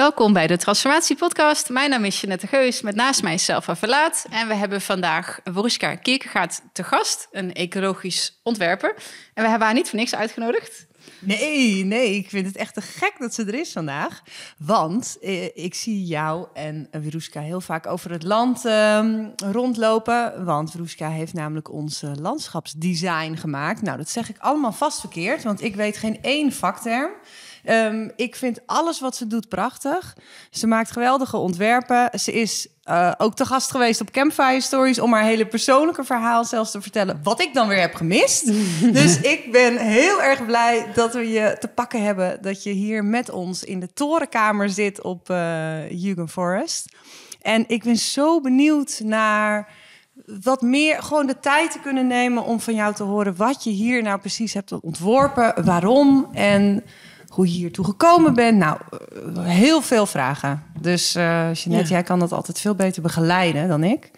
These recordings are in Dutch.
Welkom bij de Transformatie Podcast. Mijn naam is Jeanette Geus, met naast mij Selva Verlaat. En we hebben vandaag Woriska Kierkegaard te gast, een ecologisch ontwerper. En we hebben haar niet voor niks uitgenodigd. Nee, nee, ik vind het echt te gek dat ze er is vandaag. Want eh, ik zie jou en Veruska heel vaak over het land ehm, rondlopen. Want Veruska heeft namelijk ons eh, landschapsdesign gemaakt. Nou, dat zeg ik allemaal vast verkeerd, want ik weet geen één vakterm. Ehm, ik vind alles wat ze doet prachtig. Ze maakt geweldige ontwerpen. Ze is uh, ook te gast geweest op Campfire Stories om haar hele persoonlijke verhaal zelfs te vertellen. Wat ik dan weer heb gemist. dus ik ben heel erg blij dat we je te pakken hebben. Dat je hier met ons in de torenkamer zit op uh, Forest. En ik ben zo benieuwd naar wat meer gewoon de tijd te kunnen nemen om van jou te horen wat je hier nou precies hebt ontworpen, waarom en hoe je hiertoe gekomen bent. Nou, eh, heel veel vragen. Dus uh, Jeanette, jij kan dat altijd veel beter begeleiden dan ik.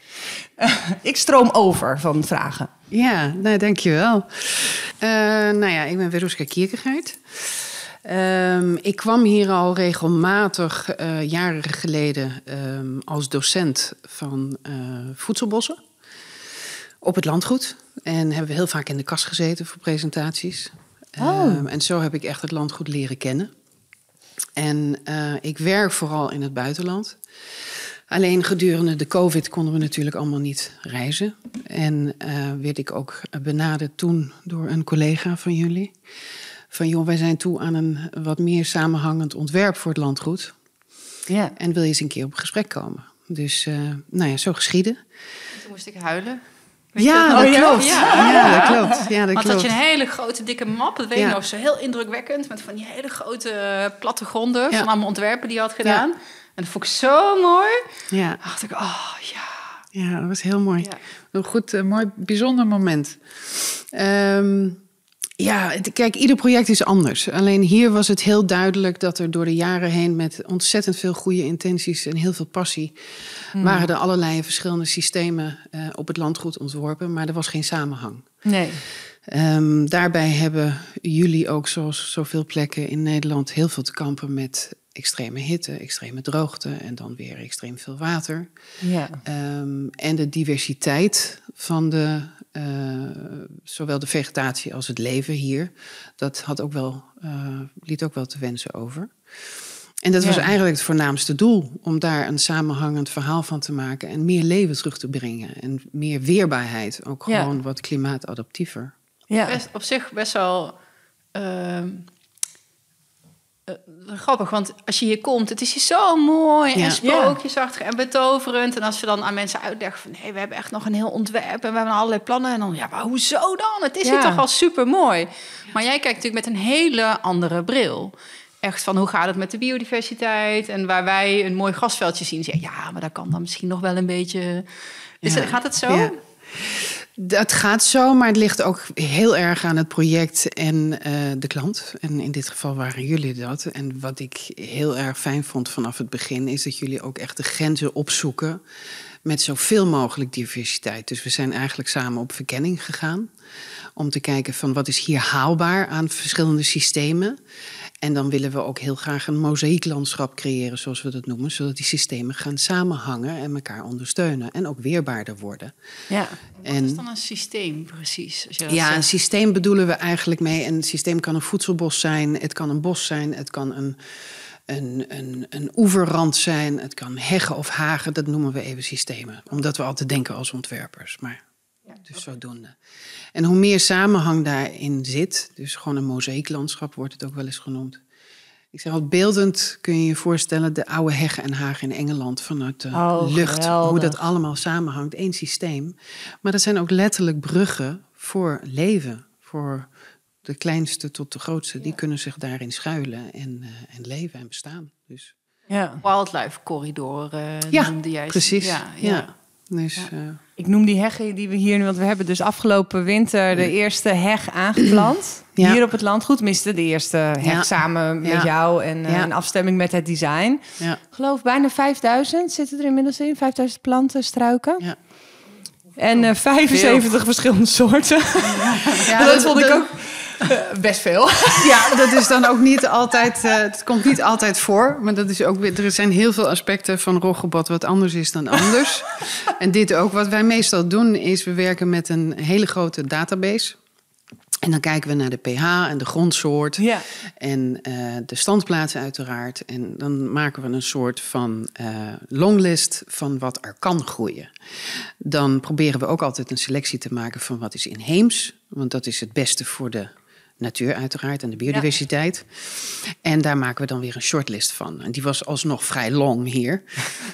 ik stroom over van vragen. Ja, nou, dankjewel. Uh, nou ja, ik ben Veruska Kierkegaard. Um, ik kwam hier al regelmatig uh, jaren geleden um, als docent van uh, voedselbossen op het landgoed. En hebben we heel vaak in de kast gezeten voor presentaties. Oh. Um, en zo heb ik echt het land goed leren kennen. En uh, ik werk vooral in het buitenland. Alleen gedurende de COVID konden we natuurlijk allemaal niet reizen. En uh, werd ik ook benaderd toen door een collega van jullie. Van joh, wij zijn toe aan een wat meer samenhangend ontwerp voor het landgoed. Ja. En wil je eens een keer op gesprek komen? Dus uh, nou ja, zo geschieden. Toen moest ik huilen. Ja, dat, oh, klopt. Ja. ja. dat klopt. Ja, dat Want klopt. dat je een hele grote dikke map, dat weet je nog, zo heel indrukwekkend, met van die hele grote eh, plattegronden ja. van allemaal ontwerpen die je had gedaan. En dat vond ik zo mooi. Ja. dacht ik, oh ja. Ja, dat was heel mooi. Een goed, uh, mooi, bijzonder moment. Um, ja, kijk, ieder project is anders. Alleen hier was het heel duidelijk dat er door de jaren heen met ontzettend veel goede intenties en heel veel passie hmm. waren er allerlei verschillende systemen uh, op het landgoed ontworpen, maar er was geen samenhang. Nee. Um, daarbij hebben jullie ook, zoals zoveel plekken in Nederland, heel veel te kampen met extreme hitte, extreme droogte en dan weer extreem veel water. Ja. Um, en de diversiteit van de uh, zowel de vegetatie als het leven hier, dat had ook wel, uh, liet ook wel te wensen over. En dat ja. was eigenlijk het voornaamste doel, om daar een samenhangend verhaal van te maken en meer leven terug te brengen en meer weerbaarheid, ook gewoon ja. wat klimaatadaptiever. Ja, best, op zich best wel uh, uh, grappig, want als je hier komt, het is hier zo mooi ja. en sprookjesachtig en betoverend. En als we dan aan mensen uitleggen van, nee, we hebben echt nog een heel ontwerp en we hebben allerlei plannen. En dan, ja, maar hoezo dan? Het is ja. hier toch al super mooi. Maar jij kijkt natuurlijk met een hele andere bril. Echt van, hoe gaat het met de biodiversiteit? En waar wij een mooi grasveldje zien, zeg ja, maar dat kan dan misschien nog wel een beetje... Is het, gaat het zo? Het gaat zo, maar het ligt ook heel erg aan het project en uh, de klant. En in dit geval waren jullie dat. En wat ik heel erg fijn vond vanaf het begin, is dat jullie ook echt de grenzen opzoeken met zoveel mogelijk diversiteit. Dus we zijn eigenlijk samen op verkenning gegaan om te kijken van wat is hier haalbaar aan verschillende systemen. En dan willen we ook heel graag een mozaïeklandschap creëren, zoals we dat noemen, zodat die systemen gaan samenhangen en elkaar ondersteunen en ook weerbaarder worden. Ja. En, wat is dan een systeem precies? Ja, zegt? een systeem bedoelen we eigenlijk mee. Een systeem kan een voedselbos zijn, het kan een bos zijn, het kan een, een, een, een oeverrand zijn, het kan heggen of hagen. Dat noemen we even systemen, omdat we altijd denken als ontwerpers. Maar ja, dus zodoende. En hoe meer samenhang daarin zit, dus gewoon een mozaïeklandschap wordt het ook wel eens genoemd. Ik zeg al, beeldend kun je je voorstellen de oude heggen en hagen in Engeland vanuit de oh, lucht. Geweldig. Hoe dat allemaal samenhangt, één systeem. Maar dat zijn ook letterlijk bruggen voor leven. Voor de kleinste tot de grootste. Die kunnen zich daarin schuilen en, uh, en leven en bestaan. Dus. Ja. Wildlife corridor uh, ja, noemde jij. Precies. Ja, ja. ja. Dus, ja. Uh, ik noem die heggen die we hier nu, want we hebben dus afgelopen winter de eerste heg aangeplant. Ja. Hier op het landgoed, tenminste de eerste heg ja. samen met jou en uh, in afstemming met het design. Ja. Ik geloof bijna 5000 zitten er inmiddels in, 5000 planten, struiken. Ja. En uh, 75 Veel. verschillende soorten. Ja, dat, dat vond ik ook. Best veel. Ja, dat is dan ook niet altijd. eh, het komt niet altijd voor. Maar dat is ook weer. Er zijn heel veel aspecten van roggebad wat anders is dan anders. en dit ook. Wat wij meestal doen, is we werken met een hele grote database. En dan kijken we naar de pH en de grondsoort. Ja. En eh, de standplaatsen uiteraard. En dan maken we een soort van eh, longlist van wat er kan groeien. Dan proberen we ook altijd een selectie te maken van wat is inheems. Want dat is het beste voor de natuur uiteraard en de biodiversiteit. En daar maken we dan weer een shortlist van. En die was alsnog vrij long hier.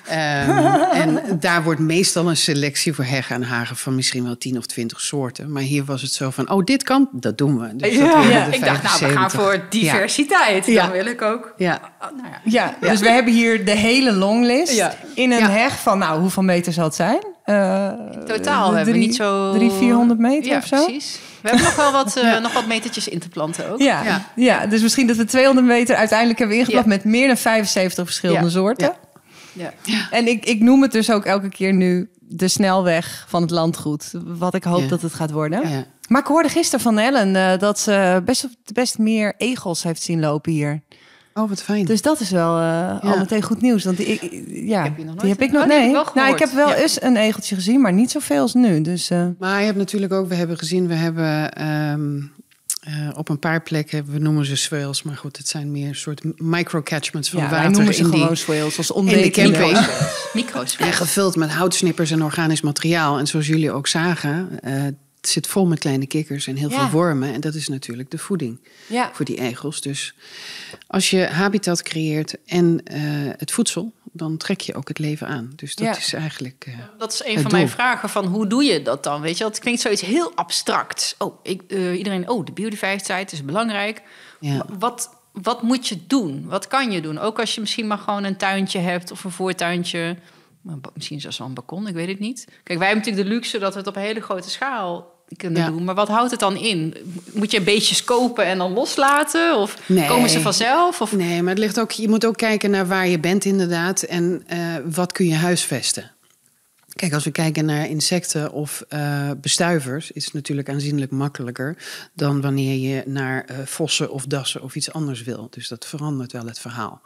Ehm, en daar wordt meestal een selectie voor heggen en hagen van misschien wel 10 of 20 soorten. Maar hier was het zo van, oh dit kan, dat doen we. Dus dat Ja, ik dacht, nou, we gaan 75. voor diversiteit. Ja. Dan wil ik ook. Ja. Oh, nou ja. Ja, dus we hebben hier de hele longlist Ja. in een Ja. heg van, nou, hoeveel meter zal het zijn? Eh, Totaal hebben we niet zo... Drie, 400 meter ja, of zo? precies. We hebben nog wel wat, eh, nog wat metertjes in te planten ook. Ja, ja. Ja. dus misschien dat we 200 meter uiteindelijk hebben ingeplant met meer dan 75 verschillende soorten. Ja. Ja. En ik, ik noem het dus ook elke keer nu de snelweg van het landgoed. Wat ik hoop dat het gaat worden. Ja. Maar ik hoorde gisteren van Ellen eh, dat ze best, best meer egels heeft zien lopen hier. Oh, wat fijn. Dus dat is wel eh, al meteen goed nieuws. Want ik, ja, heb je nog nooit die heb ik nog. oh, die heb nee, ik wel nou, ik heb wel Ja. eens een egeltje gezien, maar niet zoveel als nu. Dus eh, Maar je hebt natuurlijk ook, we hebben gezien, we hebben ehm, eh, op een paar plekken, we noemen ze swales, maar goed, het zijn meer soort microcatchments van ja, wij water noemen ze in die, gewoon swales als camping. Micro's. En gevuld met houtsnippers en organisch materiaal. En zoals jullie ook zagen, eh, het zit vol met kleine kikkers en heel Ja. veel wormen. En dat is natuurlijk de voeding Ja. voor die egels. Dus als je habitat creëert en eh, het voedsel, dan trek je ook het leven aan. Dus dat Ja. is eigenlijk. eh, Dat is een Het van mijn vragen van hoe doe je dat dan? Weet je, dat klinkt zoiets heel abstract. Oh, ik, eh, iedereen, oh, de biodiversiteit is belangrijk. Ja. Wat, wat moet je doen? Wat kan je doen? Ook als je misschien maar gewoon een tuintje hebt of een voortuintje. Misschien zelfs wel een balkon, ik weet het niet. Kijk, wij hebben natuurlijk de luxe dat we het op een hele grote schaal kunnen Ja. doen. Maar wat houdt het dan in? Moet je beetjes kopen en dan loslaten? Of Nee. komen ze vanzelf? Of... Nee, maar het ligt ook, je moet ook kijken naar waar je bent inderdaad. En eh, wat kun je huisvesten. Kijk, als we kijken naar insecten of eh, bestuivers, is het natuurlijk aanzienlijk makkelijker dan wanneer je naar eh, vossen of dassen of iets anders wil. Dus dat verandert wel het verhaal.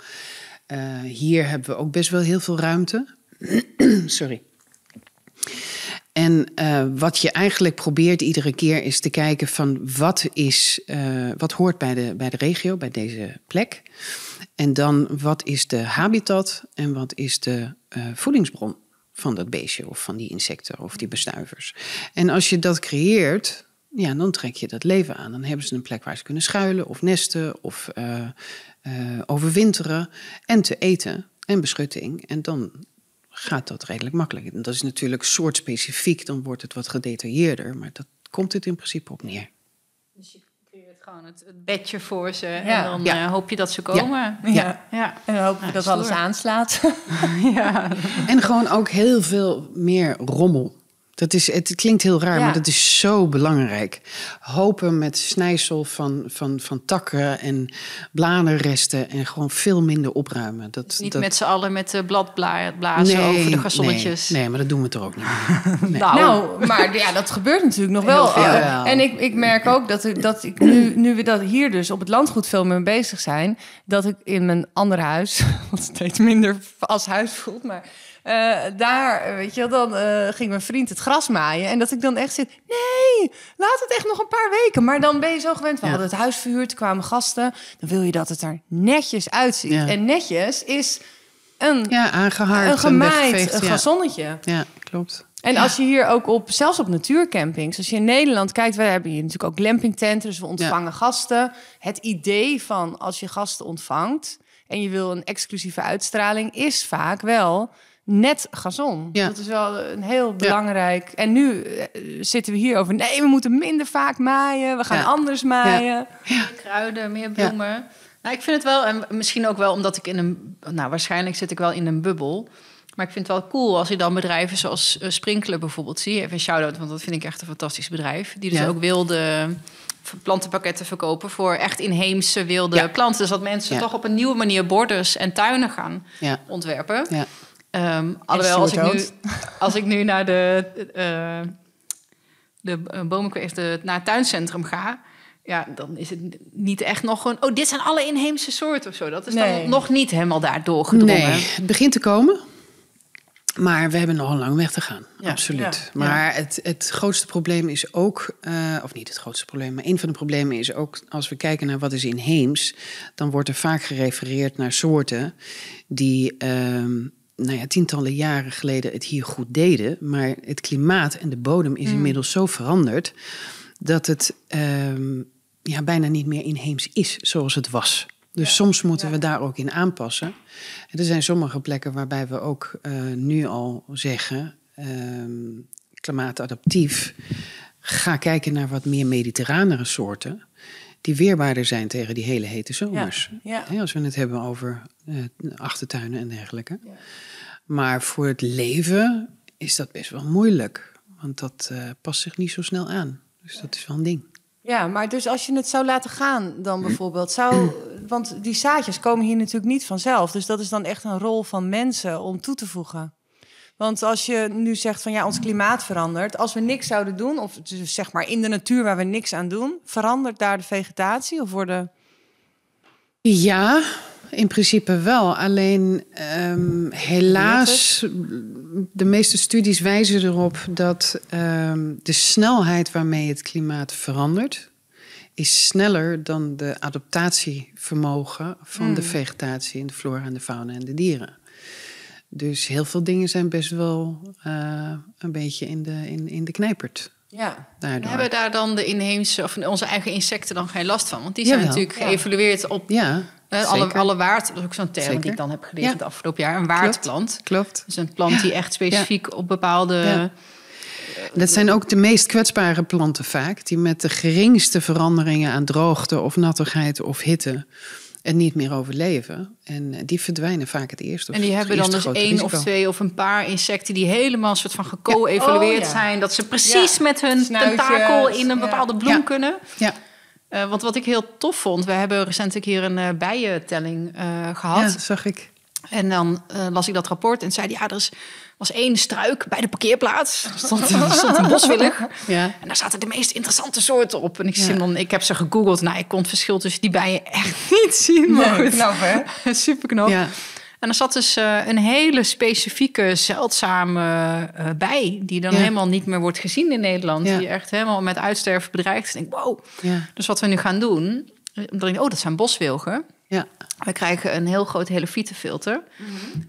Hier hebben we ook best wel heel veel ruimte. Sorry. En eh, wat je eigenlijk probeert iedere keer is te kijken van wat, is, eh, wat hoort bij de, bij de regio, bij deze plek. En dan wat is de habitat en wat is de eh, voedingsbron van dat beestje of van die insecten of die bestuivers. En als je dat creëert, ja, dan trek je dat leven aan. Dan hebben ze een plek waar ze kunnen schuilen of nesten of overwinteren en te eten en beschutting. En dan gaat dat redelijk makkelijk. En dat is natuurlijk soortspecifiek, dan wordt het wat gedetailleerder, maar dat komt het in principe op neer. Dus je creëert gewoon het, het bedje voor ze en dan Ja. eh, hoop je dat ze komen. Ja. ja. En dan Ja, dat stoer. alles aanslaat. ja. En gewoon ook heel veel meer rommel. Dat is, het klinkt heel raar, Ja. maar dat is zo belangrijk. Hopen met snijsel van, van, van takken en bladerresten en gewoon veel minder opruimen. Dat, Niet dat, met z'n allen met de bladblazen blazen over de gazonnetjes. Nee, nee, maar dat doen we toch ook niet meer. Nee. Nou, Nou, maar ja, dat gebeurt natuurlijk nog wel. Veel. Eh, En ik, ik merk ook dat ik, dat ik nu, nu we dat hier dus op het landgoed veel mee bezig zijn, dat ik in mijn andere huis, wat steeds minder als huis voelt, maar eh, daar, weet je wel, dan eh, ging mijn vriend het gras maaien en dat ik dan echt zit, nee, laat het echt nog een paar weken. Maar dan ben je zo gewend, we Ja. hadden het huis verhuurd, er kwamen gasten, dan wil je dat het er netjes uitziet. Ja. En netjes is een, Ja, aangehaard. een en gemaaid een gazonnetje. Ja, klopt. En als je hier ook op, zelfs op natuurcampings, als je in Nederland kijkt, wij hebben hier natuurlijk ook glampingtenten, dus we ontvangen gasten. Het idee van als je gasten ontvangt en je wil een exclusieve uitstraling, is vaak wel net gazon. Ja. Dat is wel een heel belangrijk. En nu eh, zitten we hier over, nee, we moeten minder vaak maaien, we gaan Ja. anders maaien. meer kruiden, meer bloemen. Nou, ik vind het wel, en misschien ook wel omdat ik in een... Nou, waarschijnlijk zit ik wel in een bubbel. Maar ik vind het wel cool als je dan bedrijven zoals eh, Sprinkler bijvoorbeeld zie. Even een shout-out, want dat vind ik echt een fantastisch bedrijf. Die dus Ja. ook wilde plantenpakketten verkopen voor echt inheemse wilde Ja. planten. Dus dat mensen Ja. toch op een nieuwe manier borders en tuinen gaan Ja. ontwerpen. Ja. Ehm, alhoewel, als ik, nu, als ik nu naar de, eh de naar het tuincentrum ga... ja, dan is het niet echt nog een... Oh, dit zijn alle inheemse soorten of zo. Dat is Nee. dan nog niet helemaal daar doorgedrongen. Nee, het begint te komen. Maar we hebben nog een lang weg te gaan. Ja. Absoluut. Ja. Maar het, het grootste probleem is ook, eh, of niet het grootste probleem, maar een van de problemen is ook als we kijken naar wat is inheems, dan wordt er vaak gerefereerd naar soorten die ehm, nou ja, tientallen jaren geleden het hier goed deden. Maar het klimaat en de bodem is inmiddels zo veranderd dat het ehm, ja, bijna niet meer inheems is zoals het was. Dus soms moeten we daar ook in aanpassen. En er zijn sommige plekken waarbij we ook eh, nu al zeggen, ehm, klimaatadaptief, ga kijken naar wat meer mediterranere soorten. Die weerbaarder zijn tegen die hele hete zomers. ja. Als we het hebben over eh, achtertuinen en dergelijke. Maar voor het leven is dat best wel moeilijk. Want dat eh, past zich niet zo snel aan. Dus dat is wel een ding. Ja, maar dus als je het zou laten gaan dan bijvoorbeeld, zou, want die zaadjes komen hier natuurlijk niet vanzelf. Dus dat is dan echt een rol van mensen om toe te voegen. Want als je nu zegt van ja, ons klimaat verandert. Als we niks zouden doen, of dus zeg maar in de natuur waar we niks aan doen, verandert daar de vegetatie of worden... Ja, in principe wel. Alleen ehm, helaas, de meeste studies wijzen erop dat ehm, de snelheid waarmee het klimaat verandert, is sneller dan de adaptatievermogen van de vegetatie in de flora en de fauna en de dieren. Dus heel veel dingen zijn best wel eh, een beetje in de, in, in de knijpert. Ja, Daardoor. Hebben daar dan de inheemse of onze eigen insecten dan geen last van? Want die zijn Jawel. natuurlijk Ja. geëvalueerd op Ja, eh, alle, alle waard. Dat is ook zo'n term Zeker. die ik dan heb geleerd Ja. het afgelopen jaar. Een waardplant. klopt. Dus een plant die echt specifiek op bepaalde... Ja. Dat zijn ook de meest kwetsbare planten vaak, die met de geringste veranderingen aan droogte of nattigheid of hitte het niet meer overleven. En die verdwijnen vaak het eerst. of En die hebben dan dus één of twee of een paar insecten die helemaal een soort van geco-evalueerd Oh, ja. zijn. Dat ze precies Ja. met hun Snuitjes, tentakel in een bepaalde bloem Ja. kunnen. Ja, Eh, want wat ik heel tof vond, we hebben recentelijk hier een eh, bijentelling eh, gehad. ja, zag ik. En dan las ik dat rapport en zei die, ja, er is, was één struik bij de parkeerplaats. Er stond, er stond een boswillig. Ja. En daar zaten de meest interessante soorten op. En ik, Ja. dan, ik heb ze gegoogeld. Nou, ik kon het verschil tussen die bijen echt niet zien. Maar Nee, knap, hè? Super knap. Ja. En er zat dus eh, een hele specifieke, zeldzame eh, bij... die dan Ja. helemaal niet meer wordt gezien in Nederland. Ja. Die echt helemaal met uitsterven bedreigd is. Ik denk, wow. Ja. Dus wat we nu gaan doen... eh, Dan oh, dat zijn boswilgen. Ja. We krijgen een heel groot helofietenfilter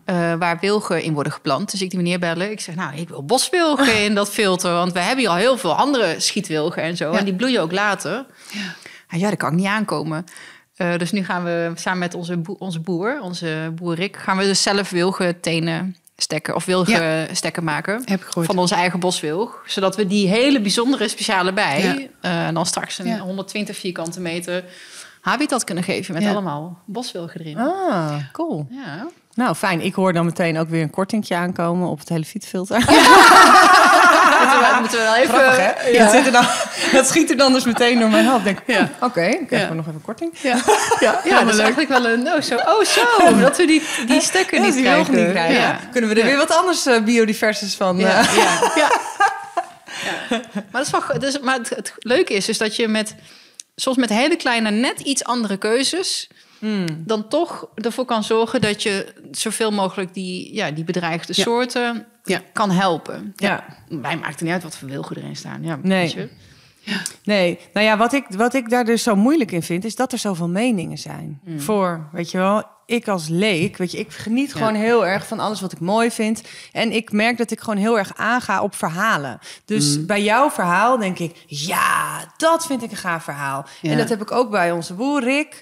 eh, waar wilgen in worden geplant. Dus ik die meneer bellen. Ik zeg, nou, ik wil boswilgen in dat filter. Want we hebben hier al heel veel andere schietwilgen en zo. En die bloeien ook later. Ja. Ja, ja dat kan ik niet aankomen. Eh, dus nu gaan we samen met onze, boer, onze boer, onze boer Rick... gaan we dus zelf wilgen tenen stekken of wilgen stekken maken. Heb ik gehoord. Van onze eigen boswilg. Zodat we die hele bijzondere speciale bij... Ja. eh, en dan straks een Ja. 120 vierkante meter habitat kunnen geven... met allemaal boswilgen erin. Ah, cool. Ja. Nou, fijn. Ik hoor dan meteen ook weer een kortingje aankomen op het hele fietsfilter. Moeten we, moeten we wel even... Grappig, hè? Ja. Dat, zit er dan, dat schiet er dan dus meteen door mijn hoofd. Denk, Ja. hm, oké, ik gewoon nog even korting. Ja, ja, ja dat is eigenlijk wel een... Oh, zo, oh, zo dat we die, die stekker Ja, niet die krijgen. niet krijgen. Kunnen we er weer wat anders eh, biodiverses van... Ja, eh, ja, ja. Ja. Maar, dat is wel, dus, maar het, het leuke is dus dat je met... Soms met hele kleine, net iets andere keuzes... hmm. dan toch ervoor kan zorgen dat je zoveel mogelijk die, ja, die bedreigde Ja. soorten Ja. kan helpen. Ja. Mij maakt het niet uit wat voor wilgen erin staan. Ja, Nee. weet je. Nee, nou ja, wat ik, wat ik daar dus zo moeilijk in vind, is dat er zoveel meningen zijn. Hmm. Voor, weet je wel, ik als leek, weet je, ik geniet Ja. gewoon heel erg van alles wat ik mooi vind. En ik merk dat ik gewoon heel erg aanga op verhalen. Dus Hmm. bij jouw verhaal denk ik, ja, dat vind ik een gaaf verhaal. Ja. En dat heb ik ook bij onze boer Rick.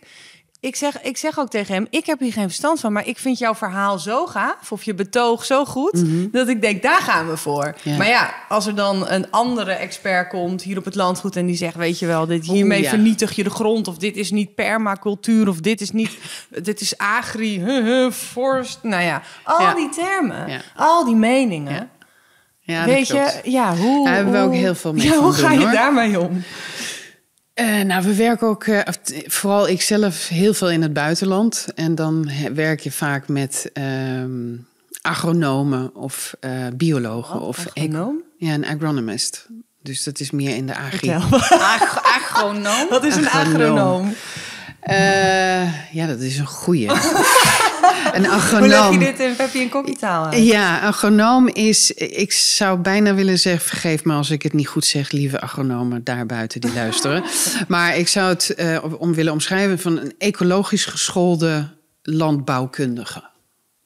Ik zeg, ik zeg ook tegen hem, ik heb hier geen verstand van, maar ik vind jouw verhaal zo gaaf, of je betoog zo goed, dat ik denk, daar gaan we voor. Mhm. Ja. Maar ja, als er dan een andere expert komt hier op het landgoed en die zegt, weet je wel, dit, hiermee ja. vernietig je de grond, of dit is niet permacultuur, of dit is niet, dit is agri, huh, huh, forst, nou ja, al Ja. die termen, al die meningen. Ja. Weet je, ja, hoe... Daar hebben we ook heel veel mee Ja, hoe doen, ga je hoor. daarmee om? Eh, nou, we werken ook, eh, vooral ik zelf, heel veel in het buitenland. En dan werk je vaak met ehm, agronomen of eh, biologen. Wat? of Agronoom? Ja, een agronomist. Dus dat is meer in de agri. Ag agronoom? Wat is een agronoom? Uh, ja, dat is een goeie. een agronoom. Hoe leg je dit in Peppy en Kokkie taal Ja, agronoom is... Ik zou bijna willen zeggen... Vergeef me als ik het niet goed zeg, lieve agronomen daarbuiten die luisteren. maar ik zou het uh, om willen omschrijven van een ecologisch geschoolde landbouwkundige.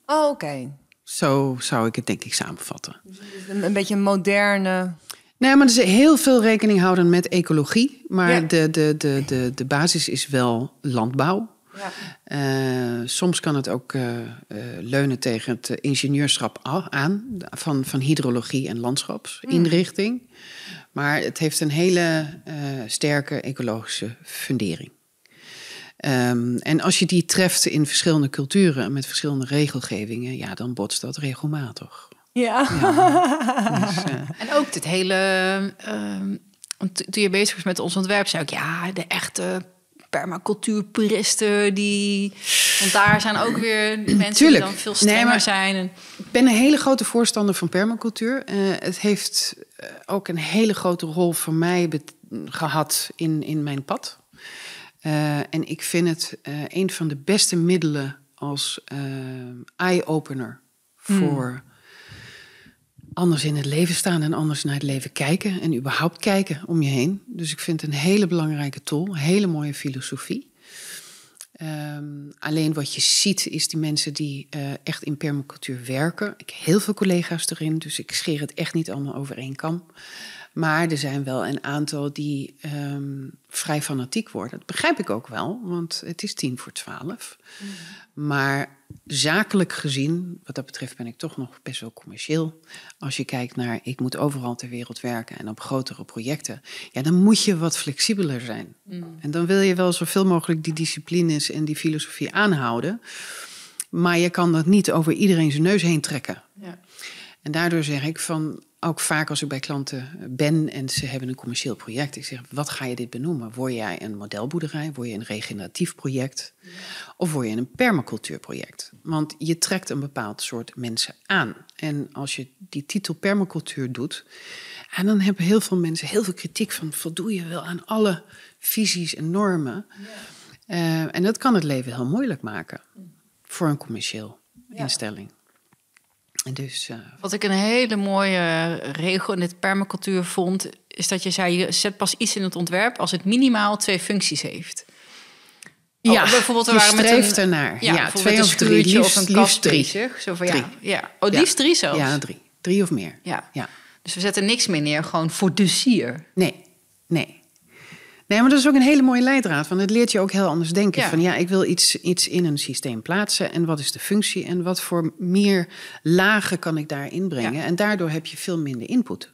Oh, oké. Zo zou ik het denk ik samenvatten. Dus een, beetje een moderne... Nee, maar er is heel veel rekening houden met ecologie. Maar de, de, de, de, de basis is wel landbouw. Ja. Uh, soms kan het ook uh, uh, leunen tegen het ingenieurschap aan van, van hydrologie en landschapsinrichting. Mm. Maar het heeft een hele sterke ecologische fundering. Um, en als je die treft in verschillende culturen met verschillende regelgevingen, ja, dan botst dat regelmatig. Ja. ja. Dus, en ook dit hele. Uh, toen je bezig was met ons ontwerp, zei ik ja, de echte permacultuurpuristen die. Want daar zijn ook weer mensen Tuurlijk. die dan veel strenger nee, zijn. En... Ik ben een hele grote voorstander van permacultuur. Uh, het heeft eh, ook een hele grote rol voor mij gehad in, in mijn pad. Uh, en ik vind het uh, een van de beste middelen als eye-opener hmm. Anders in het leven staan en anders naar het leven kijken en überhaupt kijken om je heen. Dus ik vind het een hele belangrijke tool, hele mooie filosofie. Um, alleen wat je ziet is die mensen die uh, echt in permacultuur werken. Ik heb heel veel collega's erin, dus ik scheer het echt niet allemaal over één kam. Maar er zijn wel een aantal die um, vrij fanatiek worden. Dat begrijp ik ook wel, want het is tien voor twaalf. Mm. Maar zakelijk gezien, wat dat betreft, ben ik toch nog best wel commercieel. Als je kijkt naar, ik moet overal ter wereld werken en op grotere projecten, ja, dan moet je wat flexibeler zijn. Mm. En dan wil je wel zoveel mogelijk die disciplines en die filosofie aanhouden. Maar je kan dat niet over iedereen zijn neus heen trekken. Ja. En daardoor zeg ik van, ook vaak als ik bij klanten ben en ze hebben een commercieel project, ik zeg: wat ga je dit benoemen? Word jij een modelboerderij? Word je een regeneratief project? Of word je een permacultuurproject? Want je trekt een bepaald soort mensen aan. En als je die titel permacultuur doet, en dan hebben heel veel mensen heel veel kritiek van: voldoe je wel aan alle visies en normen? Uh, en dat kan het leven heel moeilijk maken voor een commercieel instelling. Dus, uh, Wat ik een hele mooie regel in dit permacultuur vond, is dat je zei: je zet pas iets in het ontwerp als het minimaal twee functies heeft. Ja, oh, bijvoorbeeld we waren met een, ernaar. Ja, ja twee of drie, liefst, of een liefst drie. Zo van, Ja, ja. Oh, liefst drie zelfs? Ja, drie. Drie of meer. Ja. ja. Dus we zetten niks meer neer, gewoon voor de sier. Nee, nee. Nee, maar dat is ook een hele mooie leidraad. Want het leert je ook heel anders denken. Van ja, ik wil iets, iets in een systeem plaatsen. En wat is de functie? En wat voor meer lagen kan ik daar inbrengen? En daardoor heb je veel minder input.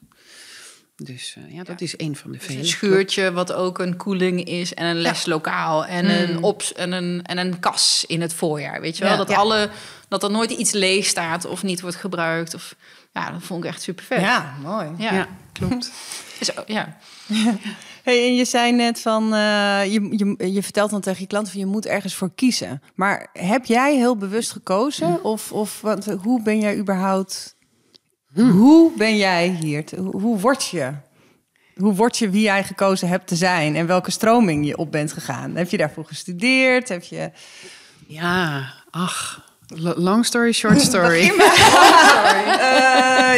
Dus uh, ja, dat is een van de dus vele. een schuurtje wat ook een koeling is en een leslokaal en, een mm. ops en, een, en een kas in het voorjaar. Weet je wel? Dat, alle, dat er nooit iets leeg staat of niet wordt gebruikt. Of, ja, dat vond ik echt super vet. Ja, mooi. Ja, klopt. Ja. Hey, en je zei net van, uh, je, je, je vertelt dan tegen je klanten van je moet ergens voor kiezen. Maar heb jij heel bewust gekozen? Of, of wat, hoe ben jij überhaupt, hmm. hoe ben jij hier? Hoe, hoe word je? Hoe word je wie jij gekozen hebt te zijn en welke stroming je op bent gegaan? Heb je daarvoor gestudeerd? Heb je... Ja, ach, long story, short story. uh,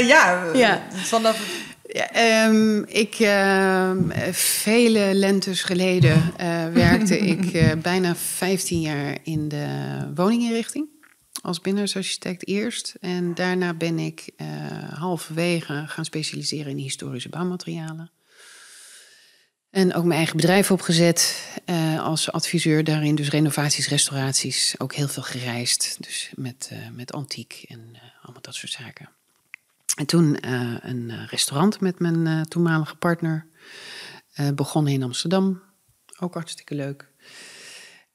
ja, ja, vanaf um, ik, uh, vele lentes geleden uh, werkte ik uh, bijna 15 jaar in de woninginrichting. Als binnenarchitect eerst. En daarna ben ik halverwege gaan specialiseren in historische bouwmaterialen. En ook mijn eigen bedrijf opgezet als adviseur daarin. Dus renovaties, restauraties. Ook heel veel gereisd. Dus met, met antiek en allemaal dat soort zaken. En toen uh, een eh, restaurant met mijn uh, toenmalige partner. Uh, begonnen in Amsterdam. Ook hartstikke leuk.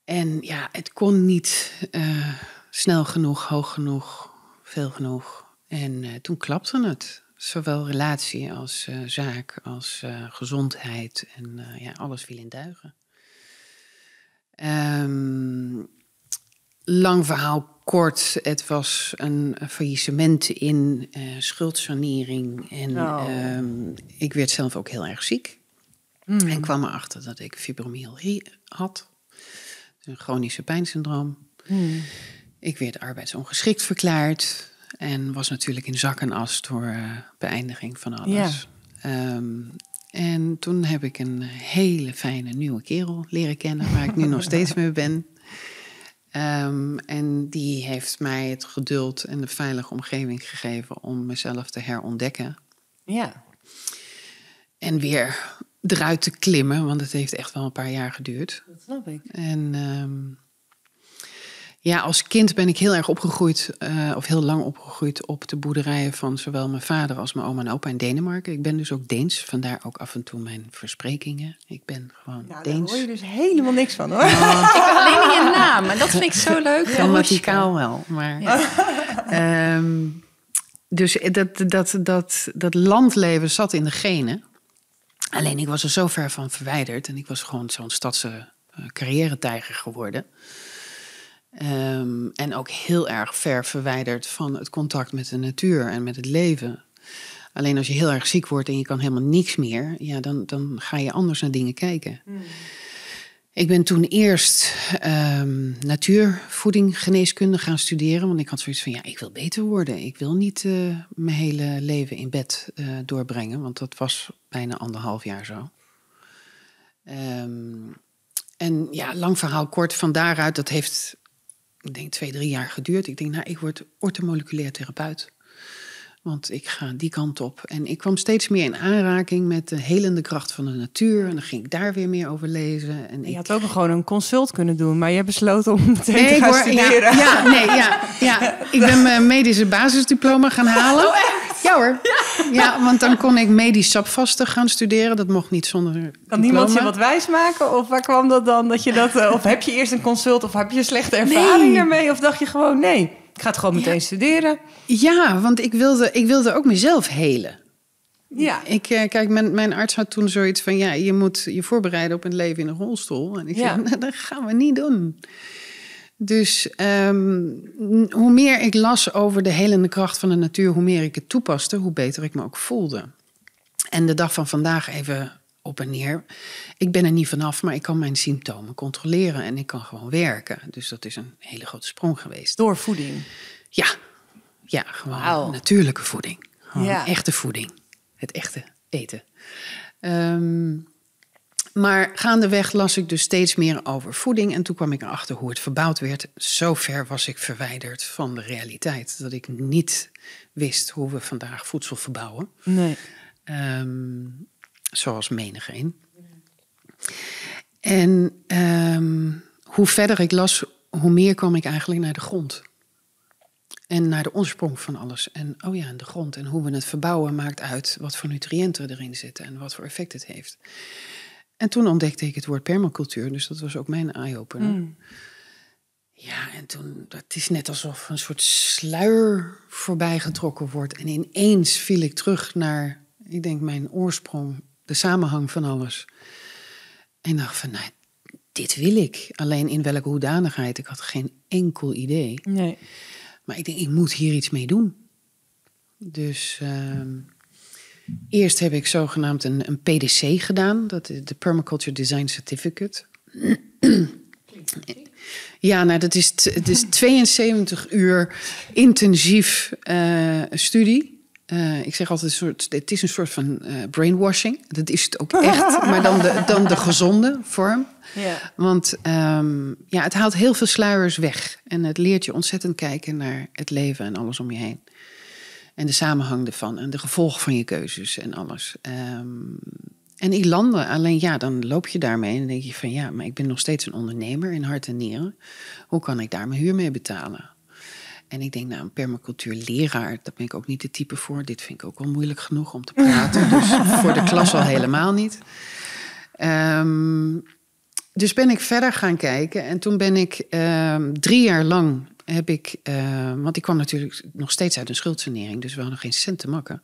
En ja, het kon niet snel genoeg, hoog genoeg, veel genoeg. En toen klapte het. Zowel relatie als zaak, als gezondheid. En ja, alles viel in duigen. Um, lang verhaal kort. Het was een faillissement in uh, schuldsanering. En Oh. ehm, ik werd zelf ook heel erg ziek. Hmm. En kwam erachter dat ik fibromyalgie had. Een chronische pijnsyndroom. Hmm. Ik werd arbeidsongeschikt verklaard. En was natuurlijk in zak en as door eh, beëindiging van alles. Ehm, en toen heb ik een hele fijne nieuwe kerel leren kennen, waar ik nu nog steeds mee ben. Ehm, en die heeft mij het geduld en de veilige omgeving gegeven om mezelf te herontdekken. Ja. En weer eruit te klimmen, want het heeft echt wel een paar jaar geduurd. Dat snap ik. En ehm, ja, als kind ben ik heel erg opgegroeid, eh, of heel lang opgegroeid op de boerderijen van zowel mijn vader als mijn oma en opa in Denemarken. Ik ben dus ook Deens, vandaar ook af en toe mijn versprekingen. Ik ben gewoon Nou, daar Deens. hoor je dus helemaal niks van hoor. Alleen in je naam. En dat vind ik zo leuk. Grammaticaal wel, maar... Ehm, dus dat, dat, dat, dat landleven zat in de genen. Alleen ik was er zo ver van verwijderd. En ik was gewoon zo'n stadse uh, carrière-tijger geworden. Um, en ook heel erg ver verwijderd van het contact met de natuur en met het leven. Alleen als je heel erg ziek wordt en je kan helemaal niks meer, ja, dan, dan ga je anders naar dingen kijken. Hmm. Ik ben toen eerst um, natuurvoeding, geneeskunde gaan studeren. Want ik had zoiets van, ja, ik wil beter worden. Ik wil niet uh, mijn hele leven in bed uh, doorbrengen. Want dat was bijna anderhalf jaar zo. Um, en ja, lang verhaal kort. Van daaruit, dat heeft, ik denk, twee, drie jaar geduurd. Ik denk, nou, ik word ortomoleculair therapeut. Want ik ga die kant op. En ik kwam steeds meer in aanraking met de helende kracht van de natuur. En dan ging ik daar weer meer over lezen. En je ik... had ook gewoon een consult kunnen doen, maar je besloot om meteen nee, te gaan hoor, studeren. Ja, ja, nee, ja, ja. Ik ben mijn medische basisdiploma gaan halen. Oh? Ja hoor. Ja. ja, want dan kon ik medisch sapvasten gaan studeren. Dat mocht niet zonder Kan diploma. niemand je wat wijsmaken? Of waar kwam dat dan? Dat je dat, uh, of heb je eerst een consult of heb je slechte ervaring Nee. ermee? Of dacht je gewoon nee, ik ga het gewoon meteen studeren? Ja, want ik wilde, ik wilde ook mezelf helen. Ja. Ik, eh, kijk, mijn, mijn arts had toen zoiets van... ja, je moet je voorbereiden op een leven in een rolstoel. En ik Ja. zei, nou, dat gaan we niet doen. Dus ehm, hoe meer ik las over de helende kracht van de natuur... hoe meer ik het toepaste, hoe beter ik me ook voelde. En de dag van vandaag even op en neer. Ik ben er niet vanaf, maar ik kan mijn symptomen controleren... en ik kan gewoon werken. Dus dat is een hele grote sprong geweest. Door voeding. Ja, ja gewoon natuurlijke voeding. Gewoon Ja. echte voeding. Het echte eten. Ehm, maar gaandeweg las ik dus steeds meer over voeding. En toen kwam ik erachter hoe het verbouwd werd. Zo ver was ik verwijderd van de realiteit. Dat ik niet wist hoe we vandaag voedsel verbouwen. Nee. Ehm, zoals menigeen. En ehm, hoe verder ik las, hoe meer kwam ik eigenlijk naar de grond. En naar de oorsprong van alles. En oh ja, de grond en hoe we het verbouwen maakt uit wat voor nutriënten erin zitten en wat voor effect het heeft. En toen ontdekte ik het woord permacultuur, dus dat was ook mijn eye-opener. Mm. Ja, en toen, het is net alsof een soort sluier voorbij getrokken wordt. En ineens viel ik terug naar, ik denk, mijn oorsprong, de samenhang van alles. En dacht van, nou, dit wil ik. Alleen in welke hoedanigheid, ik had geen enkel idee. Nee. Maar ik denk, ik moet hier iets mee doen. Dus ehm, eerst heb ik zogenaamd een, een PDC gedaan. Dat is de Permaculture Design Certificate. Ja, nou, dat is, het is 72 uur intensief eh, studie. Eh, ik zeg altijd, een soort, het is een soort van eh, brainwashing. Dat is het ook echt, maar dan de, dan de gezonde vorm. Ja. Want ehm, ja, het haalt heel veel sluiers weg. En het leert je ontzettend kijken naar het leven en alles om je heen. En de samenhang ervan en de gevolgen van je keuzes en alles. Ehm, en ik landde, alleen ja, dan loop je daarmee en dan denk je van ja, maar ik ben nog steeds een ondernemer in hart en nieren. Hoe kan ik daar mijn huur mee betalen? En ik denk, nou, een permacultuurleraar, daar ben ik ook niet de type voor. Dit vind ik ook wel moeilijk genoeg om te praten. dus voor de klas al helemaal niet. Ehm, dus ben ik verder gaan kijken. En toen ben ik ehm, drie jaar lang heb ik, ehm, want ik kwam natuurlijk nog steeds uit een schuldsanering, dus we hadden geen cent te makken.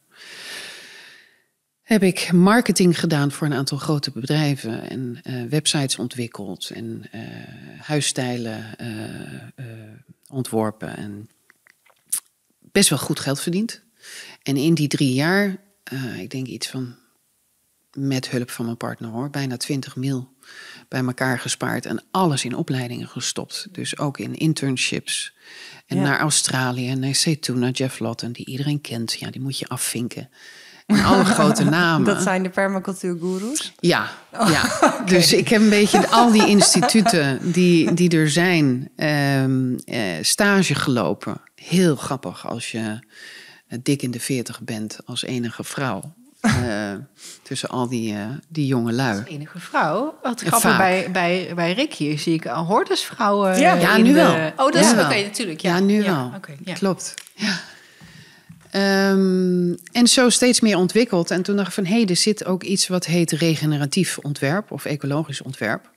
heb ik marketing gedaan voor een aantal grote bedrijven en uh, websites ontwikkeld en uh, huisstijlen uh, ontworpen en best wel goed geld verdiend. En in die drie jaar, ik denk iets van met hulp van mijn partner hoor, bijna 20 mil bij elkaar gespaard en alles in opleidingen gestopt. Dus ook in internships. En naar Australië, naar C2, naar Jeff Lotten, die iedereen kent. Ja, die moet je afvinken. En alle grote namen. Dat zijn de permacultuurgoeroes? Ja, oh, ja. dus ik heb een beetje al die instituten die, die er zijn, um, stage gelopen. Heel grappig als je eh, dik in de veertig bent als enige vrouw. Uh, tussen al die, uh, die jonge lui. Als enige vrouw. Wat grappig, bij, bij, bij Rick hier zie ik al hortusvrouwen. Ja, ja nu wel. Oh, dat is oké, natuurlijk. Ja, ja nu wel. Okay, Klopt. Ja. Um, en zo steeds meer ontwikkeld. En toen dacht ik van, hé, hey, er zit ook iets wat heet regeneratief ontwerp of ecologisch ontwerp.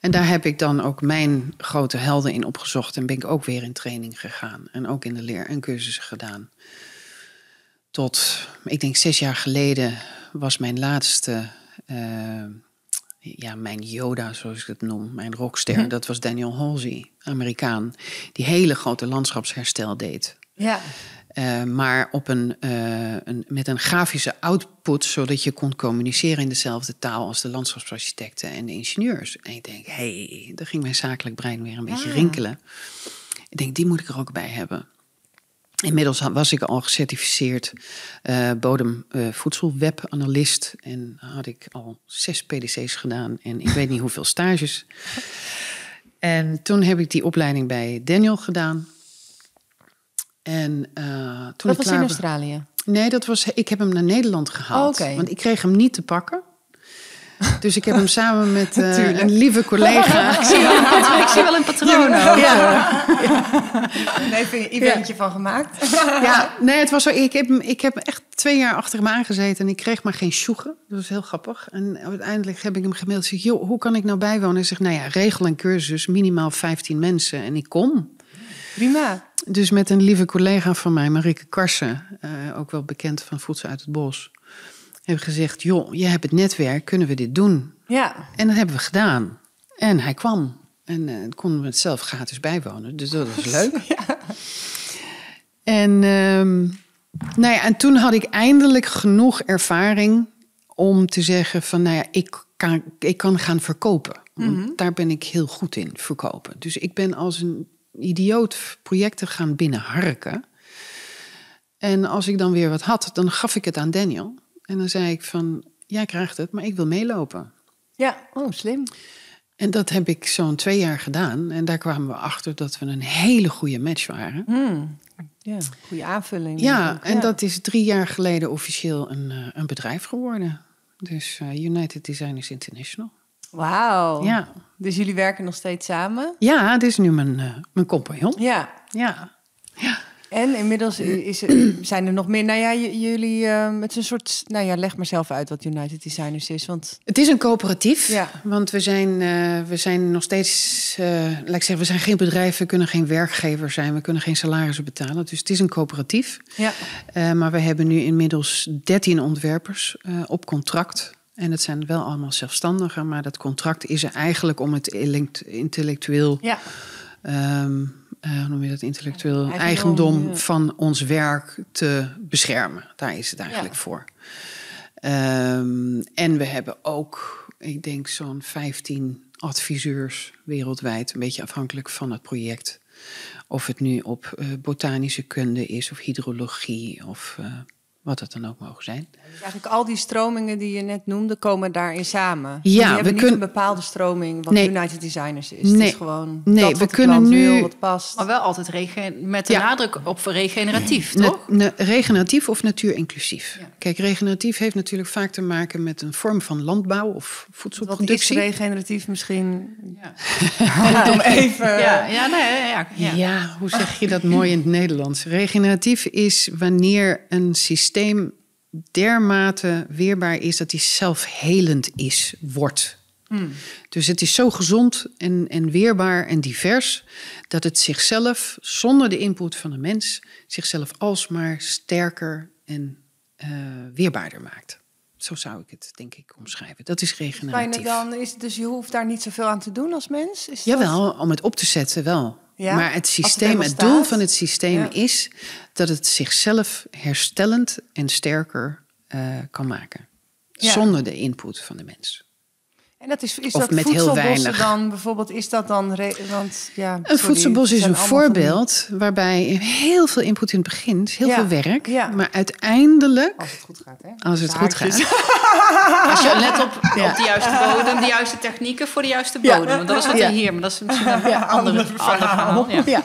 En daar heb ik dan ook mijn grote helden in opgezocht. En ben ik ook weer in training gegaan. En ook in de leer- en cursussen gedaan. Tot, ik denk zes jaar geleden was mijn laatste, uh, ja, mijn Yoda zoals ik het noem, mijn rockster. Hm. Dat was Daniel Halsey, Amerikaan, die hele grote landschapsherstel deed. Ja. Uh, maar op een, uh, een, met een grafische output, zodat je kon communiceren in dezelfde taal als de landschapsarchitecten en de ingenieurs. En ik denk, hé, hey, daar ging mijn zakelijk brein weer een beetje rinkelen. Ik denk, die moet ik er ook bij hebben. Inmiddels was ik al gecertificeerd uh, bodemvoedselwebanalist. Uh, en had ik al zes PDC's gedaan en ik weet niet hoeveel stages. En toen heb ik die opleiding bij Daniel gedaan. En uh, toen dat was in Australië? Nee, dat was, ik heb hem naar Nederland gehaald. Oh, Want ik kreeg hem niet te pakken. Dus ik heb hem samen met uh, een lieve collega. ik, zie wel een ik zie wel een patroon. Ja. ja. Nee, heb je een eventje van gemaakt. ja, nee, het was zo. Ik heb, ik heb echt twee jaar achter hem aangezeten en ik kreeg maar geen sjoegen. Dat was heel grappig. En uiteindelijk heb ik hem gemaild. Zeg, joh, hoe kan ik nou bijwonen? Hij zegt, nou ja, regel een cursus, minimaal 15 mensen. En ik kom. Prima. Dus met een lieve collega van mij, Marike Karsen, uh, ook wel bekend van Voedsel uit het Bos hebben gezegd: joh, je hebt het netwerk, kunnen we dit doen? Ja. En dat hebben we gedaan. En hij kwam. En uh, konden we het zelf gratis bijwonen. Dus dat was leuk. ja. En, um, nou ja, en toen had ik eindelijk genoeg ervaring om te zeggen van, nou ja, ik kan, ik kan gaan verkopen. Mm Daar ben ik heel goed in, verkopen. Dus ik ben als een idioot projecten gaan binnenharken. En als ik dan weer wat had, dan gaf ik het aan Daniel. En dan zei ik van, jij krijgt het, maar ik wil meelopen. Ja, oh, slim. En dat heb ik zo'n twee jaar gedaan. En daar kwamen we achter dat we een hele goede match waren. Hmm. Ja, goede aanvulling. Ja, en dat is drie jaar geleden officieel een, uh, een bedrijf geworden. Dus uh, United Designers International. Wauw. Ja. Dus jullie werken nog steeds samen? Ja, dit is nu mijn, uh, mijn compagnon. Ja. Ja. Ja. En inmiddels is, zijn er nog meer. Nou ja, jullie, uh, het is een soort. Nou ja, leg maar zelf uit wat United Designers is. Want... Het is een coöperatief. Ja. Want we zijn, uh, we zijn nog steeds. Uh, laat ik zeggen, we zijn geen bedrijf, we kunnen geen werkgever zijn, we kunnen geen salarissen betalen. Dus het is een coöperatief. Ja. maar we hebben nu inmiddels 13 ontwerpers op contract. En het zijn wel allemaal zelfstandigen, maar dat contract is er eigenlijk om het intellectueel. Ja. Um, uh, hoe noem je dat, intellectueel eigendom, van ons werk te beschermen. Daar is het eigenlijk voor. Um, en we hebben ook, ik denk, zo'n 15 adviseurs wereldwijd, een beetje afhankelijk van het project. Of het nu op uh, botanische kunde is, of hydrologie, of uh, wat het dan ook mogen zijn. Dus eigenlijk al die stromingen die je net noemde, komen daarin samen. Ja, we kunnen een bepaalde stroming wat nee. United Designers is. Nee, het is gewoon nee, dat we kunnen nu wil, wat past. Maar wel altijd regen met de ja. nadruk op regeneratief, toch? Ne, regeneratief of natuurinclusief. Ja. Kijk, regeneratief heeft natuurlijk vaak te maken met een vorm van landbouw of voedselproductie. Wat is regeneratief misschien? Ja. Om even. Ja, ja, nee, ja, ja. ja, hoe zeg je dat mooi in het Nederlands? Regeneratief is wanneer een systeem dermate weerbaar is dat hij zelfhelend is, wordt. Mm. Dus het is zo gezond en, en weerbaar en divers dat het zichzelf, zonder de input van de mens, zichzelf alsmaar sterker en uh, weerbaarder maakt. Zo zou ik het, denk ik, omschrijven. Dat is regeneratief. dan is, dus je hoeft daar niet zoveel aan te doen als mens? Is dat- Jawel, om het op te zetten wel. Ja, maar het systeem, het, doel van het systeem Ja. is dat het zichzelf herstellend en sterker eh, kan maken. Ja. Zonder de input van de mens. En dat is, is Of dat met heel weinig. dan bijvoorbeeld? Is dat dan... want, ja, Een sorry, voedselbos is een van voorbeeld waarbij heel veel input in het begin, is heel Ja, veel werk, ja. maar uiteindelijk, Als het goed gaat, hè? als het goed gaat, Als je let op, Ja. op de juiste bodem, de juiste technieken voor de juiste bodem. Want dat is wat Ja. er hier, maar dat is misschien een andere, ander verhaal. Ja. Ja.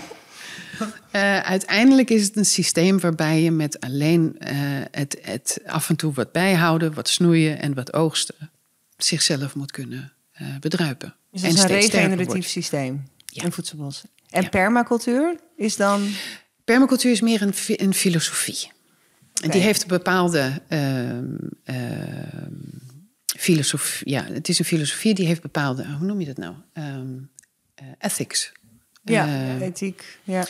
Eh, uiteindelijk is het een systeem waarbij je met alleen eh, het, het af en toe wat bijhouden, wat snoeien en wat oogsten, zichzelf moet kunnen eh, bedruipen. Dus dat en is een regeneratief systeem. Ja. Een voedselbos. En Ja. permacultuur is dan... Permacultuur is meer een, een filosofie. En die heeft een bepaalde ehm, ehm, filosofie. Ja, het is een filosofie die heeft bepaalde, hoe noem je dat nou? Eh, ethics. Ja, Eh, ethiek. Ja,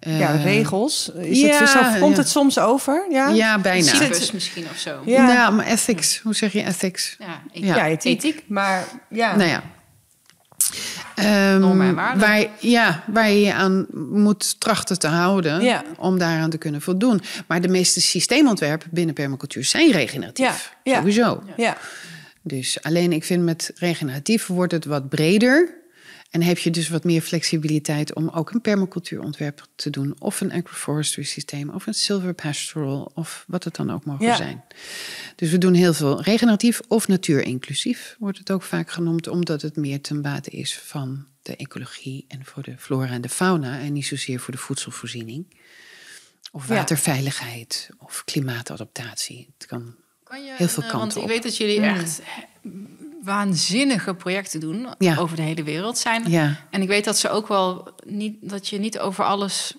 ja eh, regels. Is ja, het, zo, komt ja. het soms over? Ja, Ja, bijna. Citrus misschien of zo. Ja. Ja. maar ethics, hoe zeg je ethics? Ja, ik- Ja. Ja, ethiek. Ethiek. Maar ja, Nou ja. Ehm, Normen en waarden. waar, ja, waar je je aan moet trachten te houden Ja. om daaraan te kunnen voldoen. Maar de meeste systeemontwerpen binnen permacultuur zijn regeneratief. Ja, ja. Sowieso. ja. Dus alleen ik vind met regeneratief wordt het wat breder. En heb je dus wat meer flexibiliteit om ook een permacultuurontwerp te doen. Of een agroforestry systeem, of een silver pastoral, of wat het dan ook mogen Ja. zijn. Dus we doen heel veel regeneratief of natuurinclusief, wordt het ook vaak genoemd, omdat het meer ten bate is van de ecologie en voor de flora en de fauna. En niet zozeer voor de voedselvoorziening. Of Ja. waterveiligheid of klimaatadaptatie. Het kan Kan je Heel veel eh, kanten Want ik op. weet dat jullie echt waanzinnige projecten doen Ja. over de hele wereld zijn. Ja. En ik weet dat ze ook wel niet dat je niet over alles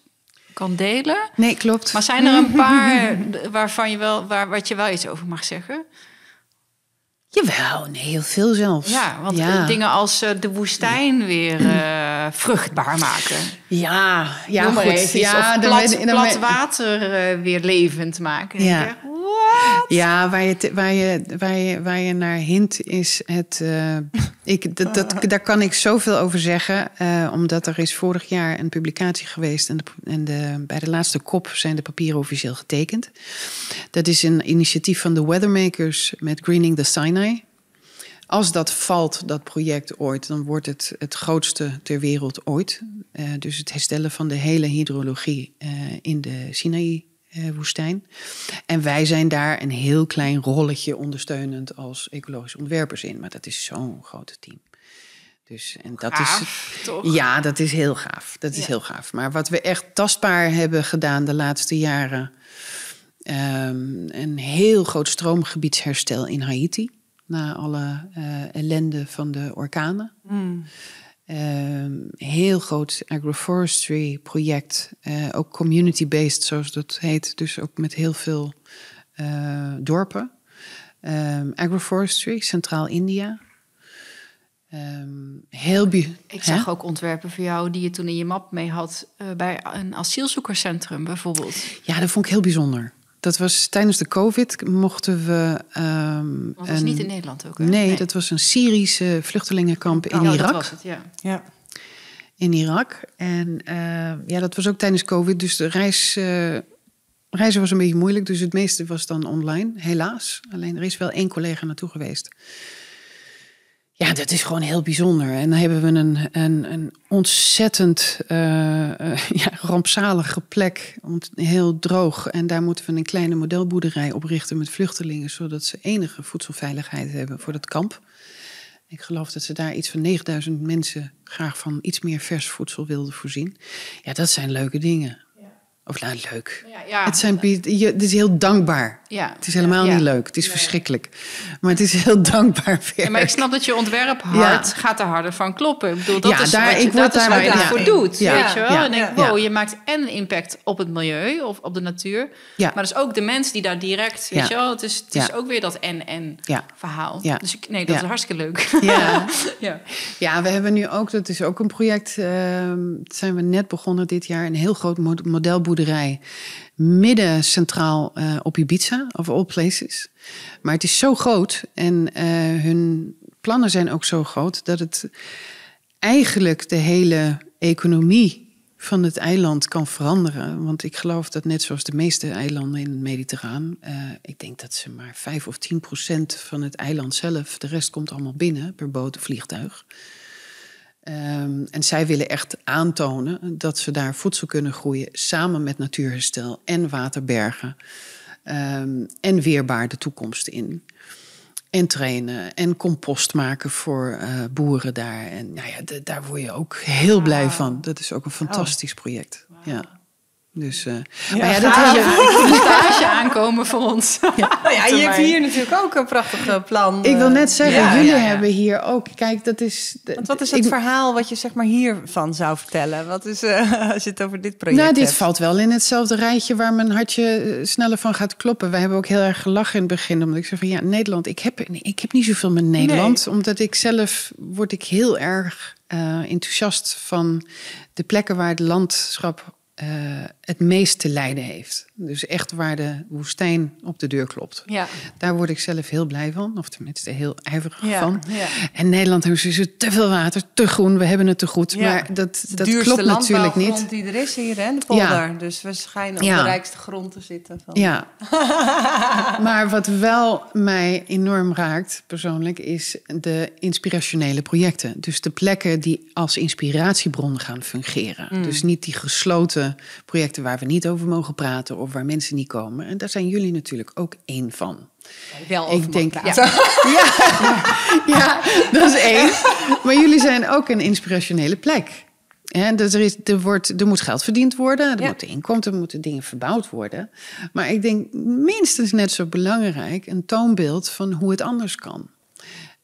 kan delen. Nee, klopt. Maar zijn er een paar waarvan je wel, waar, wat je wel iets over mag zeggen? Jawel, nee, heel veel zelfs. Ja, want ja. dingen als eh, de woestijn weer eh, vruchtbaar maken. Ja, ja, goed. even ja, of plat, water eh, weer levend maken. Ja. Ja, waar je, te- waar, je, waar, je, waar je naar hint is het. eh, ik, dat, dat, daar kan ik zoveel over zeggen. eh, omdat er is vorig jaar een publicatie geweest. En, de, en de, bij de laatste kop zijn de papieren officieel getekend. Dat is een initiatief van de Weathermakers met Greening the Sinai. Als dat valt, dat project ooit, dan wordt het het grootste ter wereld ooit. Eh, dus het herstellen van de hele hydrologie in de Sinaï-woestijn. en wij zijn daar een heel klein rolletje ondersteunend als ecologische ontwerpers in. Maar dat is zo'n grote team. Dus, en dat is, toch? ja, dat is heel gaaf. Dat is Ja. heel gaaf. Maar wat we echt tastbaar hebben gedaan de laatste jaren. ehm, een heel groot stroomgebiedsherstel in Haiti. Na alle eh, ellende van de orkanen. Ehm, heel groot agroforestry project. eh, ook community-based, zoals dat heet. Dus ook met heel veel eh, dorpen. Ehm, agroforestry, Centraal-India. Ehm, heel... bi- Ik Hè? zag ook ontwerpen voor jou die je toen in je map mee had eh, bij een asielzoekerscentrum bijvoorbeeld. Ja, dat vond ik heel bijzonder. Dat was tijdens de COVID mochten we. ehm, dat is een- niet in Nederland ook. Hè? Nee, dat was een Syrische vluchtelingenkamp in Oh, dat Irak. was het, ja. Ja. In Irak. En eh, ja, dat was ook tijdens COVID. Dus de reis, eh, reizen was een beetje moeilijk. Dus het meeste was dan online, helaas. Alleen er is wel één collega naartoe geweest. Ja, dat is gewoon heel bijzonder. En dan hebben we een, een, een ontzettend eh, eh, ja, rampzalige plek. Heel droog. En daar moeten we een kleine modelboerderij oprichten met vluchtelingen. Zodat ze enige voedselveiligheid hebben voor dat kamp. Ik geloof dat ze daar iets van 9000 mensen graag van iets meer vers voedsel wilden voorzien. Ja, dat zijn leuke dingen. Of nou, leuk. Ja, ja. Het, zijn, het is heel dankbaar. Ja. Het is helemaal Ja. niet leuk. Het is verschrikkelijk. Maar het is heel dankbaar werk. Maar ik snap dat je ontwerp hard gaat er harder van kloppen. Ik bedoel, dat is daar- wat je, dat daar voor doet. Weet je wel? En denk, wow, je maakt en een impact op het milieu of op de natuur. Ja. Maar dus ook de mensen die daar direct, weet je wel? Het is, het is ook weer dat en-en verhaal. Dus ik, nee, dat is hartstikke leuk. Ja. ja. Ja, we hebben nu ook, dat is ook een project, dat zijn we net begonnen dit jaar, een heel groot mod- boerderij midden centraal uh, op Ibiza, of all places. Maar het is zo groot en uh, hun plannen zijn ook zo groot dat het eigenlijk de hele economie van het eiland kan veranderen. Want ik geloof dat net zoals de meeste eilanden in het Mediterraan, uh, ik denk dat ze maar 5 of 10 procent van het eiland zelf, de rest komt allemaal binnen per boot of vliegtuig. Um, en zij willen echt aantonen dat ze daar voedsel kunnen groeien samen met natuurherstel en waterbergen. Um, en weerbaar de toekomst in. En trainen en compost maken voor uh, boeren daar. En nou ja, daar word je ook heel blij van. Dat is ook een fantastisch project. Ja. Dus, uh, ja, maar ja, dat je stage aankomen voor ons. Ja, nou ja je hebt hier natuurlijk ook een prachtig plan. Ik wil net zeggen, ja, jullie hebben hier ook. Kijk, dat is. Want wat is het ik, verhaal wat je zeg maar hiervan zou vertellen? Wat is uh, als je het over dit project? Nou, dit hebt? valt wel in hetzelfde rijtje waar mijn hartje sneller van gaat kloppen. Wij hebben ook heel erg gelachen in het begin, omdat ik zeg van ja, Nederland. Ik heb, ik heb niet zoveel met Nederland, nee. omdat ik zelf word ik heel erg uh, enthousiast van de plekken waar het landschap uh, het meest te lijden heeft. Dus echt waar de woestijn op de deur klopt. Ja. Daar word ik zelf heel blij van, of tenminste heel ijverig ja, van. Ja. En Nederland hebben ze te veel water, te groen, we hebben het te goed. Maar dat, de dat klopt natuurlijk niet. die er is hier, hè, de polder. Dus we schijnen op de rijkste grond te zitten. Van. Ja. maar wat wel mij enorm raakt, persoonlijk, is de inspirationele projecten. Dus de plekken die als inspiratiebron gaan fungeren. Mm. Dus niet die gesloten projecten waar we niet over mogen praten of waar mensen niet komen. En daar zijn jullie natuurlijk ook één van. Wel ik denk, ja. ja. ja, dat is één. Maar jullie zijn ook een inspirationele plek. Ja, dus er, is, er, wordt, er moet geld verdiend worden, er ja. moeten inkomsten, er moeten dingen verbouwd worden. Maar ik denk minstens net zo belangrijk een toonbeeld van hoe het anders kan.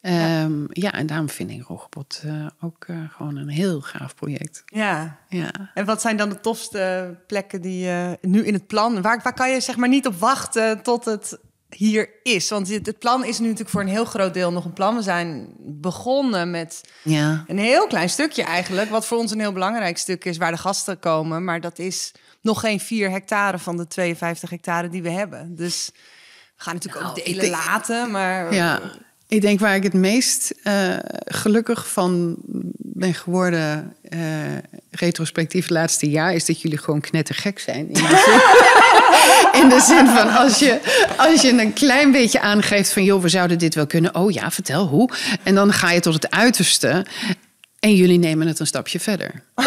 Ja. Um, ja, en daarom vind ik Rogbot uh, ook uh, gewoon een heel gaaf project. Ja. ja. En wat zijn dan de tofste plekken die uh, nu in het plan... Waar, waar kan je zeg maar niet op wachten tot het hier is? Want het, het plan is nu natuurlijk voor een heel groot deel nog een plan. We zijn begonnen met ja. een heel klein stukje eigenlijk... wat voor ons een heel belangrijk stuk is, waar de gasten komen. Maar dat is nog geen 4 hectare van de 52 hectare die we hebben. Dus we gaan natuurlijk nou, ook delen laten, maar... Ja. Ik denk waar ik het meest uh, gelukkig van ben geworden, uh, retrospectief het laatste jaar, is dat jullie gewoon knettergek zijn. In de zin, in de zin van als je, als je een klein beetje aangeeft van joh, we zouden dit wel kunnen. Oh ja, vertel hoe. En dan ga je tot het uiterste. En jullie nemen het een stapje verder. en,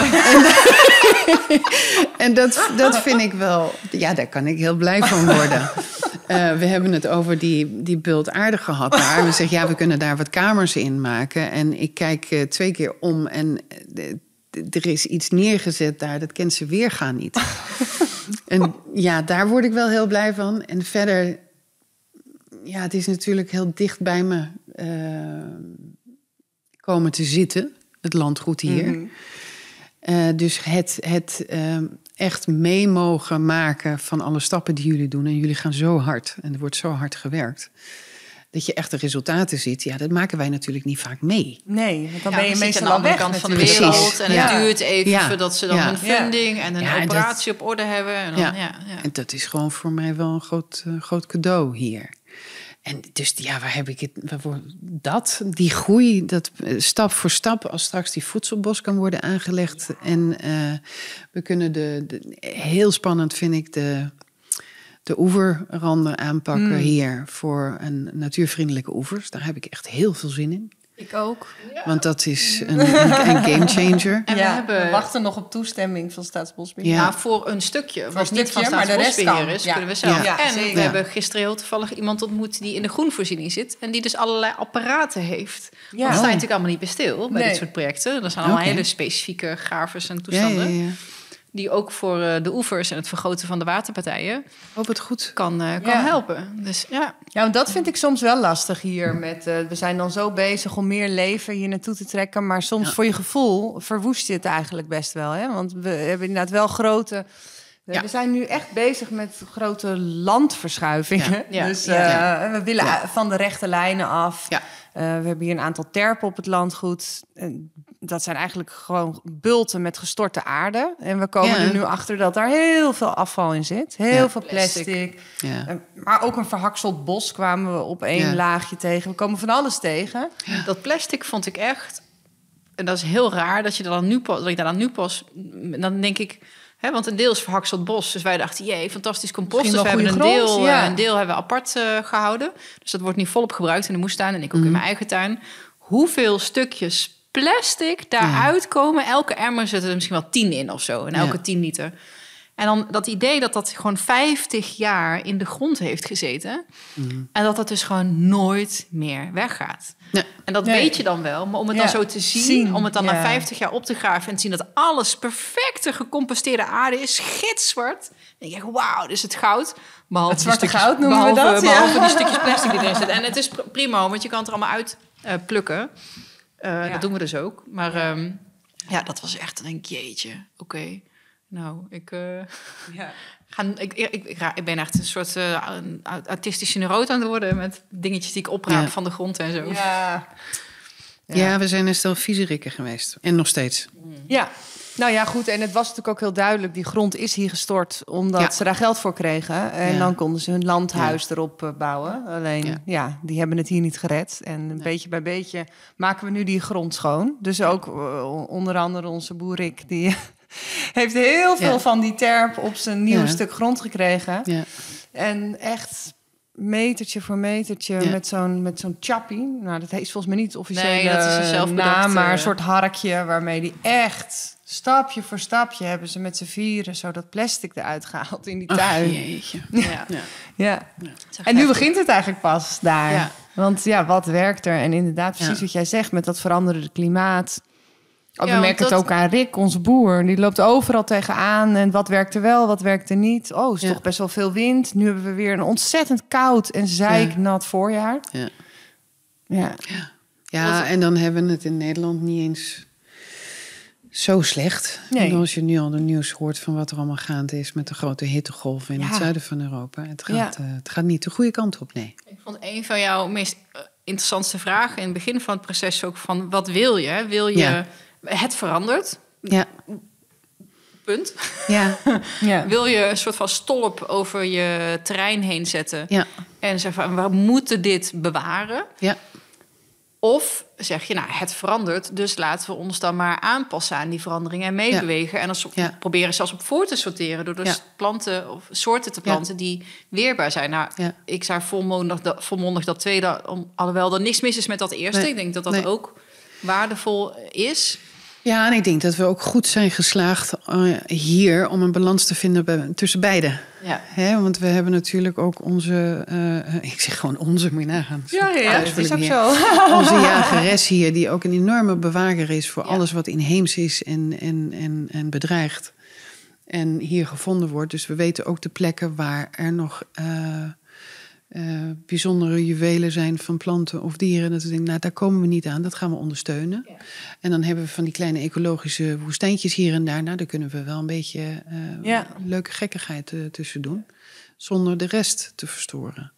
en dat, dat vind ik wel, ja, daar kan ik heel blij van worden. Uh, we hebben het over die, die bult aarde gehad daar. We zeggen, ja, we kunnen daar wat kamers in maken. En ik kijk uh, twee keer om en uh, er is iets neergezet daar. Dat kent ze weer gaan niet. en ja, daar word ik wel heel blij van. En verder, ja, het is natuurlijk heel dicht bij me komen te zitten. Het landgoed hier. Mm -hmm. dus het... het echt mee mogen maken van alle stappen die jullie doen. En jullie gaan zo hard en er wordt zo hard gewerkt. Dat je echt de resultaten ziet. Ja, dat maken wij natuurlijk niet vaak mee. Nee, want dan ja, ben je meestal aan de andere kant van de wereld. Precies. En ja. het duurt even ja. voordat ze dan ja. een funding en een ja, operatie dat, op orde hebben. En, dan, ja. Ja, en dat is gewoon voor mij wel een groot, uh, groot cadeau hier. En dus ja, waar heb ik het? Dat, die groei, dat stap voor stap, als straks die voedselbos kan worden aangelegd. En uh, we kunnen de, de, heel spannend vind ik de, de oeverranden aanpakken mm. hier voor een natuurvriendelijke oevers. Daar heb ik echt heel veel zin in. Ik ook. Want dat is een, een, changer. En we, ja, hebben... we wachten nog op toestemming van Staatsbosbeheer. Ja, voor een stukje. Voor wat een niet stukje, van Staatsbosbeheer is, ja. kunnen we zelf. Ja, en we hebben gisteren heel toevallig iemand ontmoet die in de groenvoorziening zit. En die dus allerlei apparaten heeft. Ja. Dat sta je natuurlijk allemaal niet bij stil bij nee. dit soort projecten. Dat zijn allemaal okay. hele specifieke gravers en toestanden. Die ook voor uh, de oevers en het vergroten van de waterpartijen Hoop het goed. kan, uh, kan helpen. Dus, ja. ja, want dat vind ik soms wel lastig hier. Met, uh, we zijn dan zo bezig om meer leven hier naartoe te trekken. Maar soms ja. voor je gevoel verwoest je het eigenlijk best wel. Hè? Want we hebben inderdaad wel grote... Ja. We zijn nu echt bezig met grote landverschuivingen. Ja. Dus we willen van de rechte lijnen af. we hebben hier een aantal terpen op het landgoed. Dat zijn eigenlijk gewoon bulten met gestorte aarde. En we komen er nu achter dat daar heel veel afval in zit. Heel veel plastic. Ja. Maar ook een verhakseld bos kwamen we op één laagje tegen. We komen van alles tegen. Dat plastic vond ik echt... En dat is heel raar dat je dan nu pas... Dat ik daar dan nu pas... Dan denk ik He, want een deel is verhakseld bos. Dus wij dachten, jee, fantastisch compost. Dus we hebben een deel, ja. een deel hebben we apart uh, gehouden. Dus dat wordt niet volop gebruikt in de moestuin en ik ook in mhm. mijn eigen tuin. Hoeveel stukjes plastic daaruit komen. Elke emmer zit er misschien wel tien in of zo. En elke tien liter. En dan dat idee dat dat gewoon 50 jaar in de grond heeft gezeten. Mhm. En dat dat dus gewoon nooit meer weggaat. En dat weet je dan wel. Maar om het dan zo te zien, om het dan na 50 jaar op te graven en te zien dat alles perfecte gecomposteerde aarde is, gitzwart. Dan denk je, wauw, dit is het goud. Behalve het zwarte goud noemen behalve, we dat. Behalve die stukjes plastic die erin zitten. En het is prima, want je kan het er allemaal uit uh, plukken. Uh, Dat doen we dus ook. Maar um, ja, dat was echt, een jeetje, oké. Nou, ik, uh, ja. ga, ik, ik, ik, ik, ben echt een soort uh, autistische neuroot aan het worden... met dingetjes die ik opraap van de grond en zo. Ja, ja. we zijn een stel viezerikken geweest. En nog steeds. Ja, nou ja, goed. En het was natuurlijk ook heel duidelijk... die grond is hier gestort omdat ze daar geld voor kregen. En dan konden ze hun landhuis erop eh, bouwen. Alleen, ja. die hebben het hier niet gered. En beetje bij beetje maken we nu die grond schoon. Dus ook onder andere onze boer Rick... die heeft heel veel van die terp op zijn nieuw stuk grond gekregen. Ja. En echt metertje voor metertje met zo'n met zo'n chappie. Nou, dat is volgens mij niet officiële nee, dat is naam, maar een soort harkje waarmee die echt stapje voor stapje hebben ze met z'n vieren zo dat plastic eruit gehaald in die tuin. Ach, jeetje. Ja. ja. ja. En nu begint het eigenlijk pas daar. Want ja, wat werkt er? En inderdaad, precies wat jij zegt met dat veranderde klimaat. Oh, we merken het ook aan Rick, onze boer. Die loopt overal tegenaan. En wat werkt er wel, wat werkt er niet? Oh, is toch best wel veel wind. Nu hebben we weer een ontzettend koud en zeiknat voorjaar. Ja. Ja. ja. ja en dan hebben we het in Nederland niet eens zo slecht. Nee. als je nu al de nieuws hoort van wat er allemaal gaande is met de grote hittegolven in het zuiden van Europa. Het gaat, uh, het gaat niet de goede kant op, nee. Ik vond een van jouw meest uh, interessantste vragen in het begin van het proces ook van wat wil je? Wil je het verandert. Ja. Punt. Ja. ja. Wil je een soort van stolp over je terrein heen zetten ja. en zeggen van we moeten dit bewaren? Ja. Of zeg je, nou, het verandert, dus laten we ons dan maar aanpassen aan die veranderingen en meebewegen. En als ja. proberen zelfs op voor te sorteren door dus planten of soorten te planten die weerbaar zijn. Nou, ik zou volmondig, volmondig dat tweede, alhoewel er niks mis is met dat eerste. Ik denk dat dat ook waardevol is. Ja, en ik denk dat we ook goed zijn geslaagd uh, hier om een balans te vinden tussen beide. Ja. Hè, want we hebben natuurlijk ook onze, uh, ik zeg gewoon onze, moet je nagaan. Ja, ja, ja dat is ook zo. Onze jageres hier, die ook een enorme bewaker is voor alles wat inheems is en, en, en, en bedreigd. En hier gevonden wordt. Dus we weten ook de plekken waar er nog uh, uh, bijzondere juwelen zijn van planten of dieren. Dat we denken, nou, daar komen we niet aan, dat gaan we ondersteunen. Ja. En dan hebben we van die kleine ecologische woestijntjes hier en daar. Nou, daar kunnen we wel een beetje uh, leuke gekkigheid uh, tussen doen. Zonder de rest te verstoren.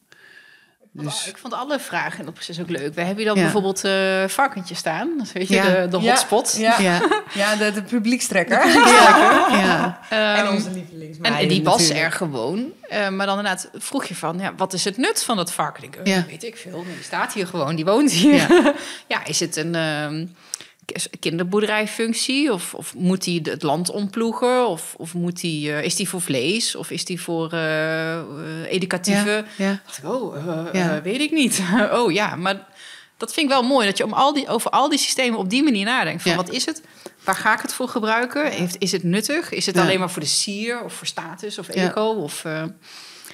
Dus... Ik vond alle vragen in dat proces ook leuk. We hebben hier dan bijvoorbeeld uh, varkentje staan. Dat weet je, de, de hotspot. Ja, ja. ja de, de publiekstrekker. ja. en onze lievelings. En, die was er gewoon. Uh, maar dan inderdaad vroeg je van, ja, wat is het nut van dat varken? Ik, ja. Weet ik veel. Die staat hier gewoon, die woont hier. Ja, is het een... Uh, kinderboerderijfunctie? Of, of moet hij het land omploegen? Of, of moet die, uh, is die voor vlees? Of is die voor uh, educatieve? Ja, ja. oh, ja. weet ik niet. oh ja, maar dat vind ik wel mooi. Dat je om al die, over al die systemen op die manier nadenkt. Van wat is het? Waar ga ik het voor gebruiken? Heeft, is het nuttig? Is het alleen maar voor de sier? Of voor status? Of eco? Of...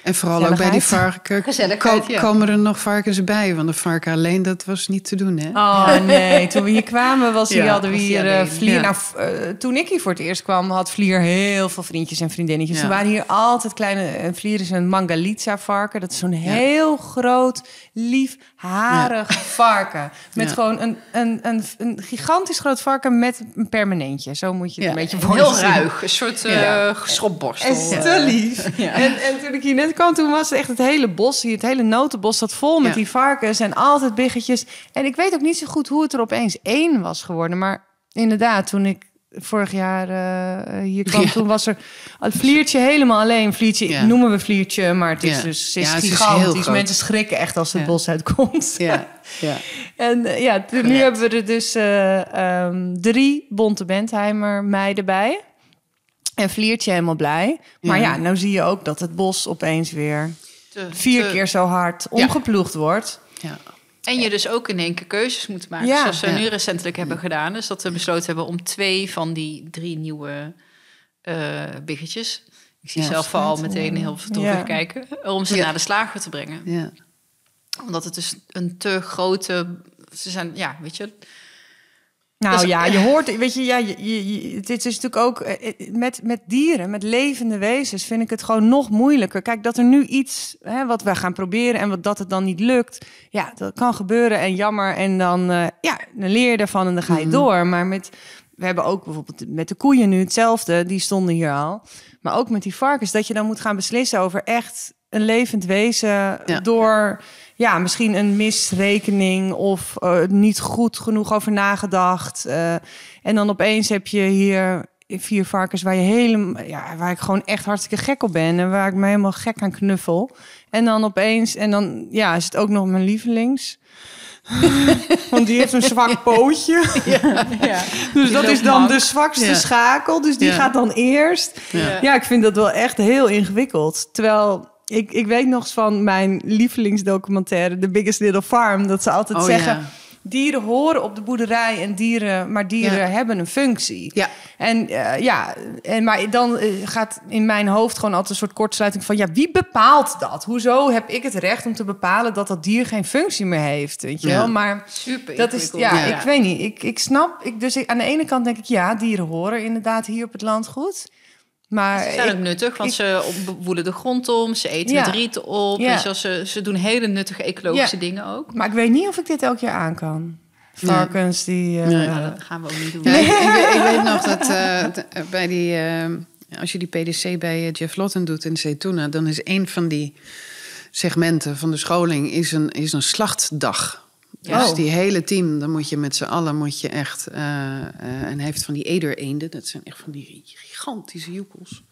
En vooral ook bij die varken ko komen er nog varkens bij. Want de varken alleen, dat was niet te doen, hè? Oh nee, toen we hier kwamen was hier, hadden we hier uh, Vlier. Nou, uh, toen ik hier voor het eerst kwam, had Vlier heel veel vriendjes en vriendinnetjes. Ze waren hier altijd kleine... En Vlier is een Mangalitsa varken. Dat is zo'n heel groot, lief, harig varken. Met gewoon een, een, een, een, gigantisch groot varken met een permanentje. Zo moet je het een beetje voorstellen. Heel ruig, een soort uh, schopborstel. En te lief. En, en toen ik hier net kwam, toen was het echt het hele bos hier, het hele notenbos zat vol met Ja. die varkens en altijd biggetjes. En ik weet ook niet zo goed hoe het er opeens één was geworden. Maar inderdaad, toen ik vorig jaar eh, hier kwam, Ja. toen was er een vliertje helemaal alleen. Vliertje Ja. noemen we vliertje, maar het is Ja. dus het is het is gigantisch. Mensen schrikken echt als het bos uitkomt. Ja, ja. En eh, ja, nu hebben we er dus eh, ehm, drie bonte Bentheimer meiden bij. En Vliertje helemaal blij. Maar Ja. ja, nou zie je ook dat het bos opeens weer Te- vier te- keer zo hard omgeploegd wordt. ja. En je dus ook in één keer keuzes moet maken. Ja. zoals we Ja. nu recentelijk hebben gedaan. Dus dat we besloten hebben om twee van die drie nieuwe eh biggetjes... Ik zie Ja. zelf vooral meteen heel Ja. kijken. Om ze Ja. naar de slager te brengen. ja. Omdat het dus een te grote... Ze zijn, ja, weet je... Nou Dus- ja, je hoort, weet je, ja, je, je, je- het is natuurlijk ook eh, eh, met, met dieren, met levende wezens, vind ik het gewoon nog moeilijker. Kijk, dat er nu iets, hè, wat we gaan proberen en wat dat het dan niet lukt, ja, dat kan gebeuren en jammer. En dan, eh, ja, dan leer je ervan en dan ga je Mhm. door. Maar met, we hebben ook bijvoorbeeld met de koeien nu hetzelfde, die stonden hier al. Maar ook met die varkens, dat je dan moet gaan beslissen over echt een levend wezen Ja. door ja, misschien een misrekening of eh, niet goed genoeg over nagedacht. eh, en dan opeens heb je hier vier varkens waar je helemaal, ja, waar ik gewoon echt hartstikke gek op ben en waar ik me helemaal gek aan knuffel. En dan opeens, en dan ja, is het ook nog mijn lievelings. Want die heeft een zwak pootje. Ja. Dus dat is dan de zwakste Ja. schakel. Dus die gaat dan eerst. Ja, ik vind dat wel echt heel ingewikkeld. Terwijl ik, ik weet nog eens van mijn lievelingsdocumentaire, The Biggest Little Farm, dat ze altijd Oh, zeggen. ja. Dieren horen op de boerderij en dieren, maar dieren Ja. hebben een functie. Ja. En eh, ja, en, maar dan eh, gaat in mijn hoofd gewoon altijd een soort kortsluiting van... ja, wie bepaalt dat? Hoezo heb ik het recht om te bepalen dat dat dier geen functie meer heeft? Weet je Ja. wel? Maar Super dat is, ja, Ja. ik weet niet. Ik, ik snap, ik, dus ik, aan de ene kant denk ik, ja, dieren horen inderdaad hier op het land goed. Maar Ze zijn ik- ook nuttig, want ik- ze woelen de grond om, ze eten Ja. het riet op. Ja. Ze, ze doen hele nuttige ecologische Ja. dingen ook. maar ik weet niet of ik dit elk jaar aan kan. Varkens die... Nee. Nou, dat gaan we ook niet doen. Ik, ik, weet- nog dat eh, eh, bij die, als je die PDC bij Jeff Lotten doet in Zaytuna, dan is een van die segmenten van de scholing is een, is een slachtdag. Ja. Dus Oh. die hele team, dan moet je met z'n allen moet je echt. en hij heeft van die edereenden, dat zijn echt van die gigantische joekels.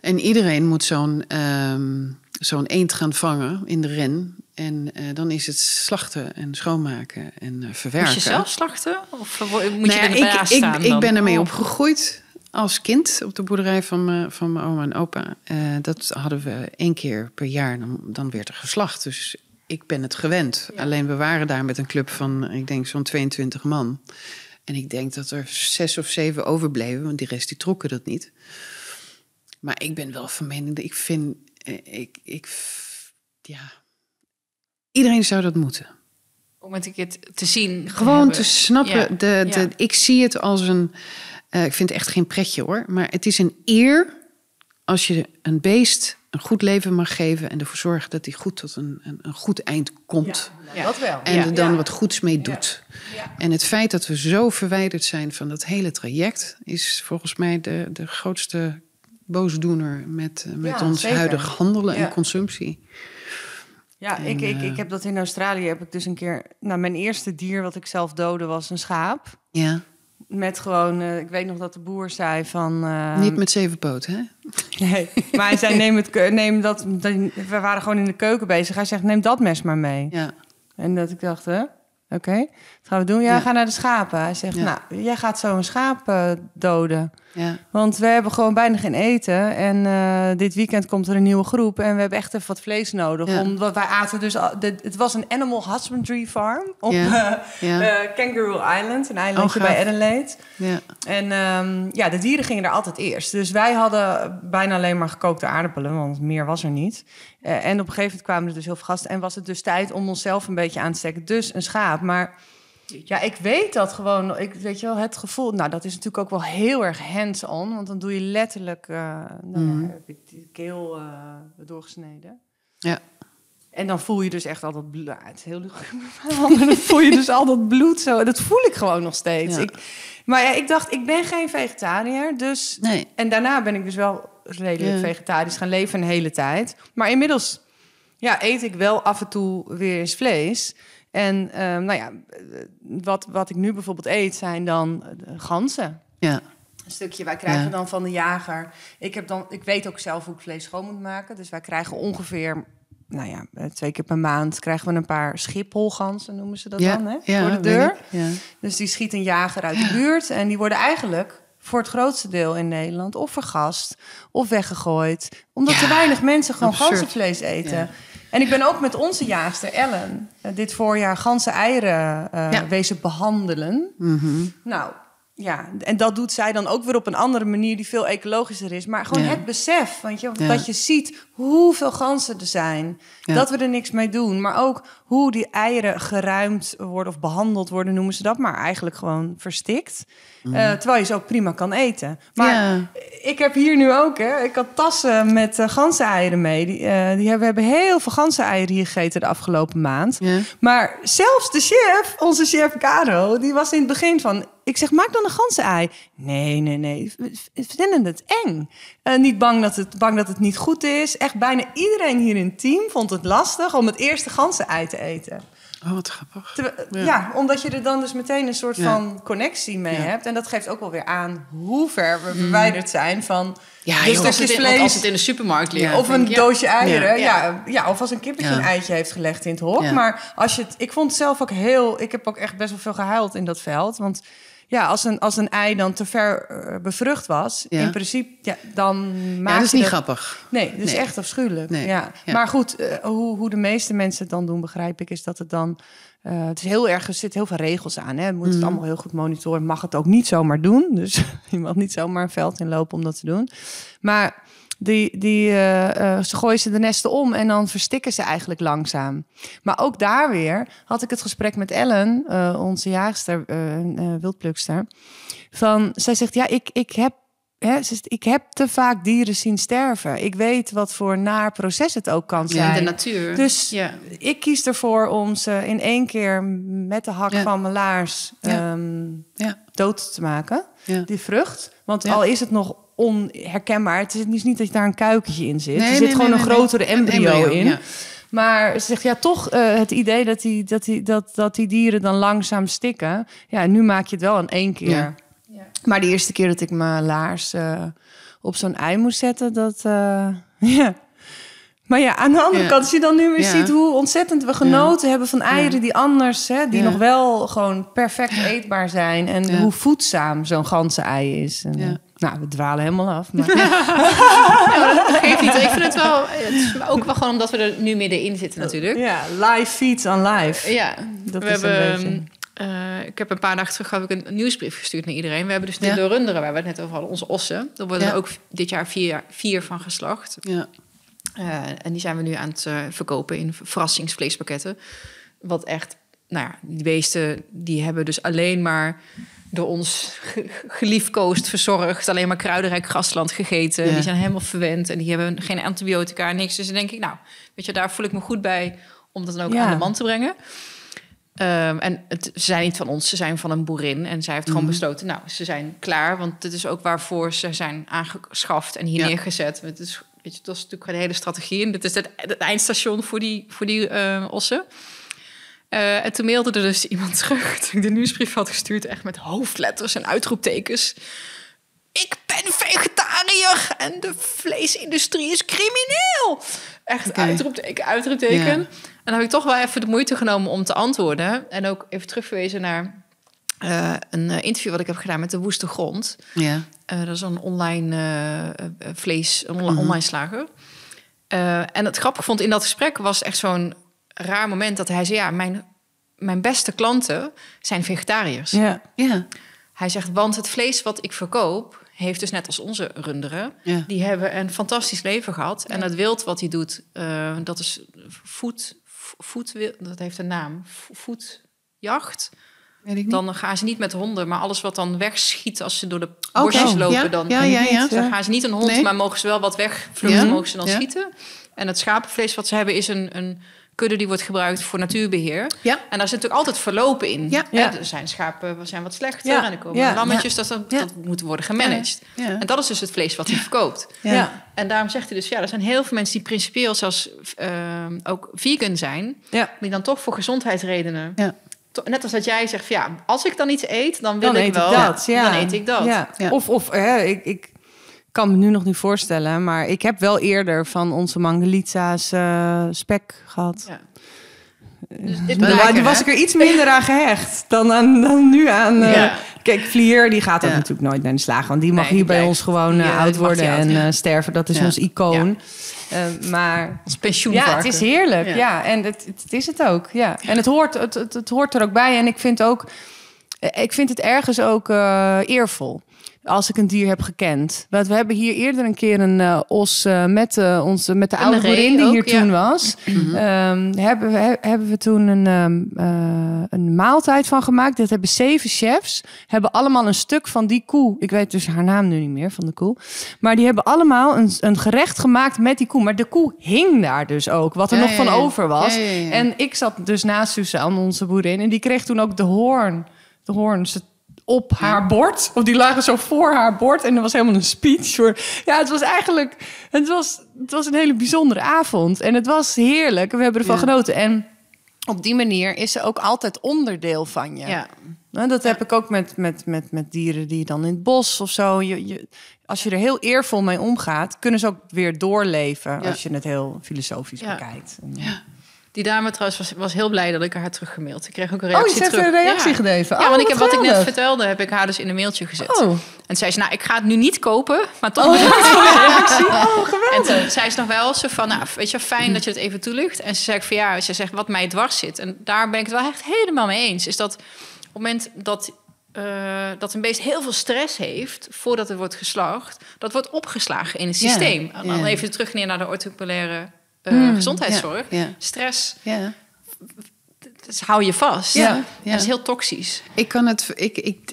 En iedereen moet zo'n ehm, zo'n eend gaan vangen in de ren. En eh, dan is het slachten en schoonmaken en eh, verwerken. Moet je zelf slachten? Of moet Nou je ja, er ik, ik, staan ik dan? ben ermee Oh. opgegroeid als kind op de boerderij van, mijn- van mijn oma en opa. Eh, dat hadden we één keer per jaar, dan, dan werd er geslacht. Dus ik ben het gewend. Alleen we waren daar met een club van, ik denk zo'n 22 man. En ik denk dat er zes of zeven overbleven, want die rest die trokken dat niet. Maar ik ben wel van mening, dat ik vind, eh, ik, ik, ja, iedereen zou dat moeten. Om het een keer te- zien. Gewoon hebben. te snappen. Ja. De, de, Ja. Ik zie het als een. eh, ik vind het echt geen pretje hoor. Maar het is een eer als je een beest een goed leven mag geven. en ervoor zorgt dat hij goed tot een, een, een goed eind komt. Ja. Dat wel. En Ja. er dan wat goeds mee doet. En het feit dat we zo verwijderd zijn van dat hele traject. is volgens mij de, de grootste boosdoener met, eh, met ons zeker. huidige handelen en consumptie. Ja, En, ik, ik, eh, ik heb dat in Australië heb ik dus een keer... Nou, mijn eerste dier wat ik zelf doodde was een schaap. Ja, Met gewoon, eh, ik weet nog dat de boer zei van... eh, niet met zeven poten, hè? Nee, maar hij zei neem, het, neem dat... We waren gewoon in de keuken bezig. Hij zegt neem dat mes maar mee. Ja. En dat ik dacht, hè? Oké, gaan we doen? Ja, Ja. ga naar de schapen. Hij zegt, Ja. nou, jij gaat zo een schaap eh, doden. ja. Want we hebben gewoon bijna geen eten. En eh, dit weekend komt er een nieuwe groep. En we hebben echt even wat vlees nodig. Omdat wij aten dus... al- de- het was een animal husbandry farm op Ja. eh, Kangaroo Island. Een eilandje Oh, bij Adelaide. ja. En ehm, ja, de dieren gingen er altijd eerst. Dus wij hadden bijna alleen maar gekookte aardappelen, want meer was er niet. En op een gegeven moment kwamen er dus heel veel gasten. En was het dus tijd om onszelf een beetje aan te steken. Dus een schaap. Maar ja, ik weet dat gewoon. Ik weet je wel, het gevoel. Nou, dat is natuurlijk ook wel heel erg hands-on. Want dan doe je letterlijk. eh nou Mhm. heb ik die keel eh, doorgesneden. Ja. En dan voel je dus echt al dat bloed. Het is heel luguber, maar dan voel je dus al dat bloed zo. Dat voel ik gewoon nog steeds. Ja. Ik, maar ja, ik dacht, ik ben geen vegetariër. Dus, Nee. En daarna ben ik dus wel redelijk Ja. vegetarisch gaan leven een hele tijd. Maar inmiddels ja, eet ik wel af en toe weer eens vlees. En ehm, nou ja, wat, wat ik nu bijvoorbeeld eet zijn dan eh, ganzen. Ja. Een stukje, wij krijgen Ja. dan van de jager. Ik, heb dan, ik weet ook zelf hoe ik vlees schoon moet maken. Dus wij krijgen ongeveer, nou ja, eh, twee keer per maand krijgen we een paar schipholganzen, noemen ze dat ja. dan, hè? Ja, voor de deur. Ja. Dus die schiet een jager uit de buurt. En die worden eigenlijk voor het grootste deel in Nederland of vergast of weggegooid. Omdat Ja, te weinig mensen gewoon ganzenvlees eten. En ik ben ook met onze jaagster Ellen eh, dit voorjaar ganzen eieren eh, Ja. wezen behandelen. Mhm. Nou, ja, en dat doet zij dan ook weer op een andere manier die veel ecologischer is. Maar gewoon Ja. het besef, want je, Ja. dat je ziet hoeveel ganzen er zijn. Ja. Dat we er niks mee doen. Maar ook hoe die eieren geruimd worden of behandeld worden, noemen ze dat. Maar eigenlijk gewoon verstikt. Eh, terwijl je ze ook prima kan eten. Maar Mhm. Ik heb hier nu ook, hè, ik had tassen met uh, ganzeneieren mee. Die, eh, die hebben, we hebben heel veel ganzeneieren hier gegeten de afgelopen maand. Maar zelfs de chef, onze chef Caro, die was in het begin van... Ik zeg, maak dan een ganzenei. Nee, nee, nee. We vinden het eng. Eh, niet bang dat, het, bang dat het niet goed is. Echt bijna iedereen hier in het team vond het lastig om het eerste ganzenei te eten. Oh, wat grappig. Ja. Ja. omdat je er dan dus meteen een soort Ja. van connectie mee Ja. hebt. En dat geeft ook wel weer aan hoe ver we verwijderd zijn van... Ja, dus stukjes in, want als vlees het in de supermarkt ligt. Of een doosje eieren. Ja. Ja. Of als een kippetje een eitje heeft gelegd in het hok. Maar als je het, ik vond het zelf ook heel. Ik heb ook echt best wel veel gehuild in dat veld. Want ja, als een, als een ei dan te ver eh, bevrucht was, Ja. in principe, ja, dan Ja, maak dat is niet grappig. Nee, dat is Nee. echt afschuwelijk. Nee. Ja. Ja. Maar goed, eh, hoe, hoe de meeste mensen het dan doen, begrijp ik, is dat het dan. eh, het is heel erg, er zitten heel veel regels aan. Hè. Je moet het Mhm. allemaal heel goed monitoren. Mag het ook niet zomaar doen. Dus je mag niet zomaar een veld inlopen om dat te doen. Maar die, die, eh, eh, ze gooien ze de nesten om en dan verstikken ze eigenlijk langzaam. Maar ook daar weer had ik het gesprek met Ellen, eh, onze jaagster, wildplukster. Van, zij zegt, ja, ik, ik heb Hè, ze zegt, ik heb te vaak dieren zien sterven. Ik weet wat voor naar proces het ook kan Ja, zijn. de natuur. Dus ja. ik kies ervoor om ze in één keer met de hak Ja. van mijn laars Ja. ehm, Ja. dood te maken. Ja. Die vrucht. Want Ja. al is het nog onherkenbaar. Het is niet dat daar een kuikentje in zit. Nee, er zit nee, gewoon nee, een nee, grotere nee. Een embryo, in. ja. Maar ze zegt ja, toch eh, het idee dat die, dat, die, dat, dat die dieren dan langzaam stikken. Ja, nu maak je het wel in één keer. Ja. Ja. Maar de eerste keer dat ik mijn laars eh, op zo'n ei moest zetten, dat. eh, ja. Maar ja, aan de andere Ja. kant, als je dan nu weer Ja. ziet hoe ontzettend we genoten hebben van eieren Ja. die anders, hè, die Ja. nog wel gewoon perfect eetbaar zijn. En Ja. hoe voedzaam zo'n ganse ei is. En, Ja. Nou, we dwalen helemaal af. Maar, Geeft niet. Ik vind het wel... Het is ook wel gewoon omdat we er nu middenin zitten natuurlijk. ja, live feeds on live. Ja, Dat we is een hebben... beetje- eh, ik heb een paar dagen terug heb ik een nieuwsbrief gestuurd naar iedereen. We hebben dus de Ja. de runderen waar we het net over hadden, onze ossen. Er worden Ja. er ook dit jaar vier, vier van geslacht. Ja. Eh, en die zijn we nu aan het eh, verkopen in verrassingsvleespakketten. Wat echt, nou ja, die beesten die hebben dus alleen maar door ons ge- geliefkoosd, verzorgd, alleen maar kruidenrijk grasland gegeten. Ja. Die zijn helemaal verwend en die hebben geen antibiotica, niks. Dus dan denk ik, nou, weet je, daar voel ik me goed bij om dat dan ook Ja. aan de man te brengen. Ehm, en het, ze zijn niet van ons, ze zijn van een boerin. En zij heeft gewoon Mhm. besloten, nou, ze zijn klaar. Want dit is ook waarvoor ze zijn aangeschaft en hier Ja. neergezet. Het is, weet je, dat is natuurlijk een hele strategie. En dit is het, het eindstation voor die, voor die eh, ossen. Eh, en toen mailde er dus iemand terug, ik de nieuwsbrief had gestuurd... echt met hoofdletters en uitroeptekens. Ik ben vegetariër en de vleesindustrie is crimineel. Echt uitroepteken, uitroepteken. En dan heb ik toch wel even de moeite genomen om te antwoorden. En ook even terugverwezen naar eh, een eh, interview wat ik heb gedaan met de Woeste Grond. Ja. Dat is een online vlees, een Mhm. online slager. En het grappige vond in dat gesprek was echt zo'n raar moment dat hij zei: Ja, mijn, mijn beste klanten zijn vegetariërs. Ja. Ja. Hij zegt: Want het vlees wat ik verkoop, heeft dus net als onze runderen, Ja. die hebben een fantastisch leven gehad. En het wild wat hij doet, eh, dat is voet, voet, dat heeft een naam, voetjacht. Weet ik niet. Dan gaan ze niet met honden, maar alles wat dan wegschiet als ze door de bosjes lopen, Ja, dan, ja, ja, ja. dan gaan ze niet een hond, Nee. maar mogen ze wel wat wegvluchten, Ja, mogen ze dan ja. schieten. En het schapenvlees wat ze hebben is een, een kudde die wordt gebruikt voor natuurbeheer. Ja. En daar zit natuurlijk altijd verlopen in. Ja. Er zijn schapen we zijn wat slechter Ja. en er komen Ja. lammetjes. Dat, dat, Ja. dat moet worden gemanaged. Ja. Ja. En dat is dus het vlees wat hij verkoopt. Ja. Ja. En daarom zegt hij dus, ja, er zijn heel veel mensen die principieel zelfs ehm, ook vegan zijn. Ja. Die dan toch voor gezondheidsredenen. Net als dat jij zegt, ja, als ik dan iets eet, dan wil Dan ik eet wel. ik dat. Ja. Dan eet ik dat. Ja. Ja. Of, of hè, ik, ik kan me nu nog niet voorstellen, maar ik heb wel eerder van onze Mangalitsa's eh, spek gehad. Ja. Dus dit Maar blijkt, die was ik er iets minder aan gehecht dan, aan, dan nu aan. eh, Ja. Kijk, Vlier die gaat ook Ja. natuurlijk nooit naar de slager. Want die mag Nee, hier bij ons gewoon eh, eh, oud worden en eh, sterven. Dat is ons icoon. Eh, maar Als pensioenvarken. ja, het is heerlijk. Ja. En het, het, het is het ook. Ja. En het hoort, het, het, het hoort er ook bij. En ik vind ook, eh, ik vind het ergens ook eh, eervol. Als ik een dier heb gekend. Want we hebben hier eerder een keer een eh, os eh, met, eh, onze, met de oude boerin die ook, hier ja. toen was. Ehm, hebben, we, he- hebben we toen een, ehm, eh, een maaltijd van gemaakt. Dat hebben zeven chefs. Hebben allemaal een stuk van die koe. Ik weet dus haar naam nu niet meer van de koe. Maar die hebben allemaal een, een gerecht gemaakt met die koe. Maar de koe hing daar dus ook. Wat er Ja, nog ja, van over was. En ik zat dus naast Suzanne, onze boerin. En die kreeg toen ook de hoorn. De hoorns op haar bord. Of die lagen zo voor haar bord. En er was helemaal een speech voor. Ja, het was eigenlijk. Het was, het was een hele bijzondere avond. En het was heerlijk. We hebben ervan Ja. genoten. En op die manier is ze ook altijd onderdeel van je. Ja. Nou, dat heb ik ook met, met, met, met dieren die dan in het bos of zo. Je, je, als je er heel eervol mee omgaat, kunnen ze ook weer doorleven. Ja. Als je het heel filosofisch Ja. Die dame trouwens was, was heel blij dat ik haar teruggemaild. Ik kreeg ook een Oh, reactie je hebt terug. een reactie ja. gegeven. Ja, Oh, want ik wat heb wat ik net vertelde, heb ik haar dus in een mailtje gezet. Oh. En zei ze, nou, ik ga het nu niet kopen, maar toch Oh, bedankt voor de reactie. Oh, geweldig. En toen zei ze nog wel zo van, nou, weet je, fijn dat je het even toelicht. En ze zei van, ja, ze zegt wat mij dwars zit. En daar ben ik het wel echt helemaal mee eens. Is dat op het moment dat, eh, dat een beest heel veel stress heeft voordat het wordt geslacht, dat wordt opgeslagen in het systeem. En dan even terug neer naar de orthopulaire eh, Hmm, gezondheidszorg. Stress, Ja. dat hou je vast. Ja. Dat is heel toxisch. Ik kan het. Ik, ik,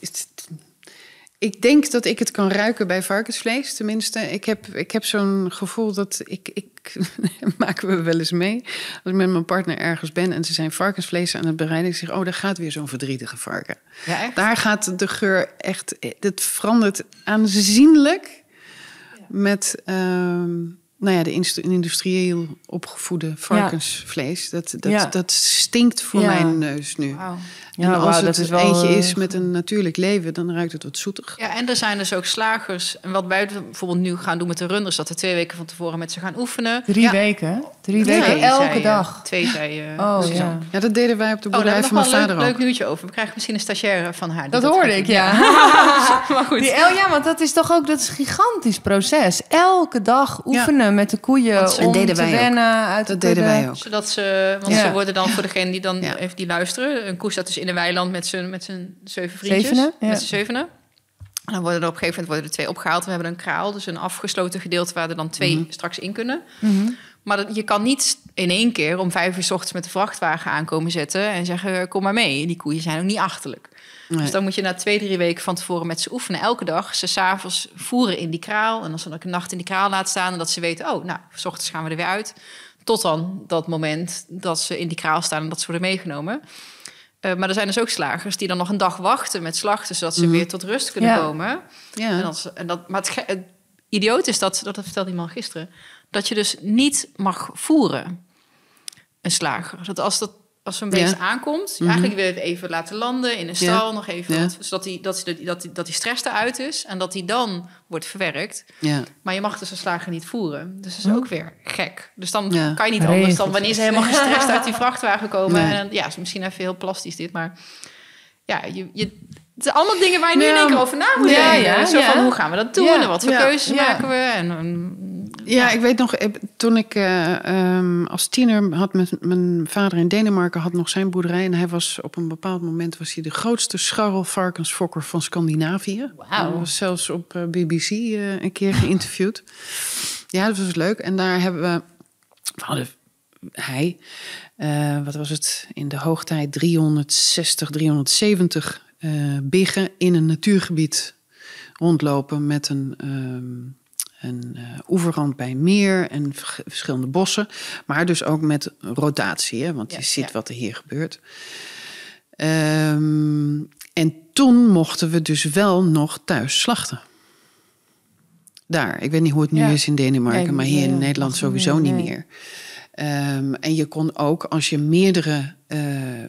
ik denk dat ik het kan ruiken bij varkensvlees. Tenminste, ik heb, ik heb zo'n gevoel dat ik. ik maken we wel eens mee. Als ik met mijn partner ergens ben en ze zijn varkensvlees aan het bereiden. Ik zeg: Oh, daar gaat weer zo'n verdrietige varken. Ja, echt? Daar gaat de geur echt. Het verandert aanzienlijk met. ehm, nou ja, de industrieel opgevoede varkensvlees. Dat, dat, Ja. dat stinkt voor Ja. mijn neus nu. Ja, en als dat het is wel, eentje eh, is met een natuurlijk leven, dan ruikt het wat zoetig. Ja, en er zijn dus ook slagers. En wat wij bijvoorbeeld nu gaan doen met de runners, dat we twee weken van tevoren met ze gaan oefenen. Drie Ja. weken? Drie weken, zei, elke dag. Twee, zei Oh, Suzanne. ja. Ja, dat deden wij op de Oh, boerderij van mijn een vader leuk, ook. leuk nieuwtje over. We krijgen misschien een stagiaire van haar. Dat gaat hoorde ik, ja. maar goed. Die El, ja, want dat is toch ook dat is een gigantisch proces. Elke dag oefenen met de koeien om deden te wij ook. wennen. Uit Dat de deden wij ook. Zodat ze, want Ja. ze worden dan voor degene die dan Ja. even die luisteren. Een koe staat dus in een weiland met zijn, met zijn zeven vriendjes. Zevenen, ja. Met zijn zevenen. En dan worden er op een gegeven moment worden er twee opgehaald. We hebben een kraal, dus een afgesloten gedeelte waar er dan twee Mhm. straks in kunnen. Mhm. Maar dat, je kan niet in één keer om vijf uur 's ochtends met de vrachtwagen aankomen zetten en zeggen: Kom maar mee. Die koeien zijn ook niet achterlijk. Nee. Dus dan moet je na twee, drie weken van tevoren met ze oefenen. Elke dag ze s'avonds voeren in die kraal. En als ze dan een nacht in die kraal laat staan. En dat ze weten: Oh, nou, s ochtends gaan we er weer uit. Tot dan dat moment dat ze in die kraal staan en dat ze worden meegenomen. Eh, maar er zijn dus ook slagers die dan nog een dag wachten met slachten, zodat ze Mhm. weer tot rust kunnen Ja. komen. En Ja. dat, en dat, maar het idioot is dat, dat vertelde iemand gisteren, dat je dus niet mag voeren, een slager. Dat als, dat, als zo'n beest Ja. aankomt, Mhm. eigenlijk weer het even laten landen in een Ja. stal, nog even, Ja. wat- zodat die, dat, die, dat, die, dat die stress eruit is en dat die dan wordt verwerkt. ja. Maar je mag dus een slager niet voeren. Dus dat is ook weer gek. Dus dan Ja. kan je niet anders dan wanneer ze helemaal gestrest uit die vrachtwagen komen. Nee. En dan, ja, is misschien even heel plastisch dit, maar ja, je, je, het zijn allemaal dingen waar je nu in één keer over na moet Ja, denken. ja, Zo van, hoe gaan we dat doen? En wat voor keuzes maken we? En, Ja, ik weet nog, toen ik eh, ehm, als tiener had met mijn vader in Denemarken had nog zijn boerderij. En hij was op een bepaald moment was hij de grootste scharrelvarkensfokker van Scandinavië. Wauw. Hij was zelfs op eh, BBC eh, een keer geïnterviewd. Ja, dat was leuk. En daar hebben we, we hadden hij, wat was het, in de hoogtijd 360, 370 eh biggen in een natuurgebied rondlopen met een ehm, een uh, oeverrand bij een meer en verschillende bossen. Maar dus ook met rotatie, hè, want je ziet wat er hier gebeurt. Um, en toen mochten we dus wel nog thuis slachten. Daar. Ik weet niet hoe het nu is in Denemarken, maar hier in Nederland sowieso niet meer. Um, en je kon ook, als je meerdere uh,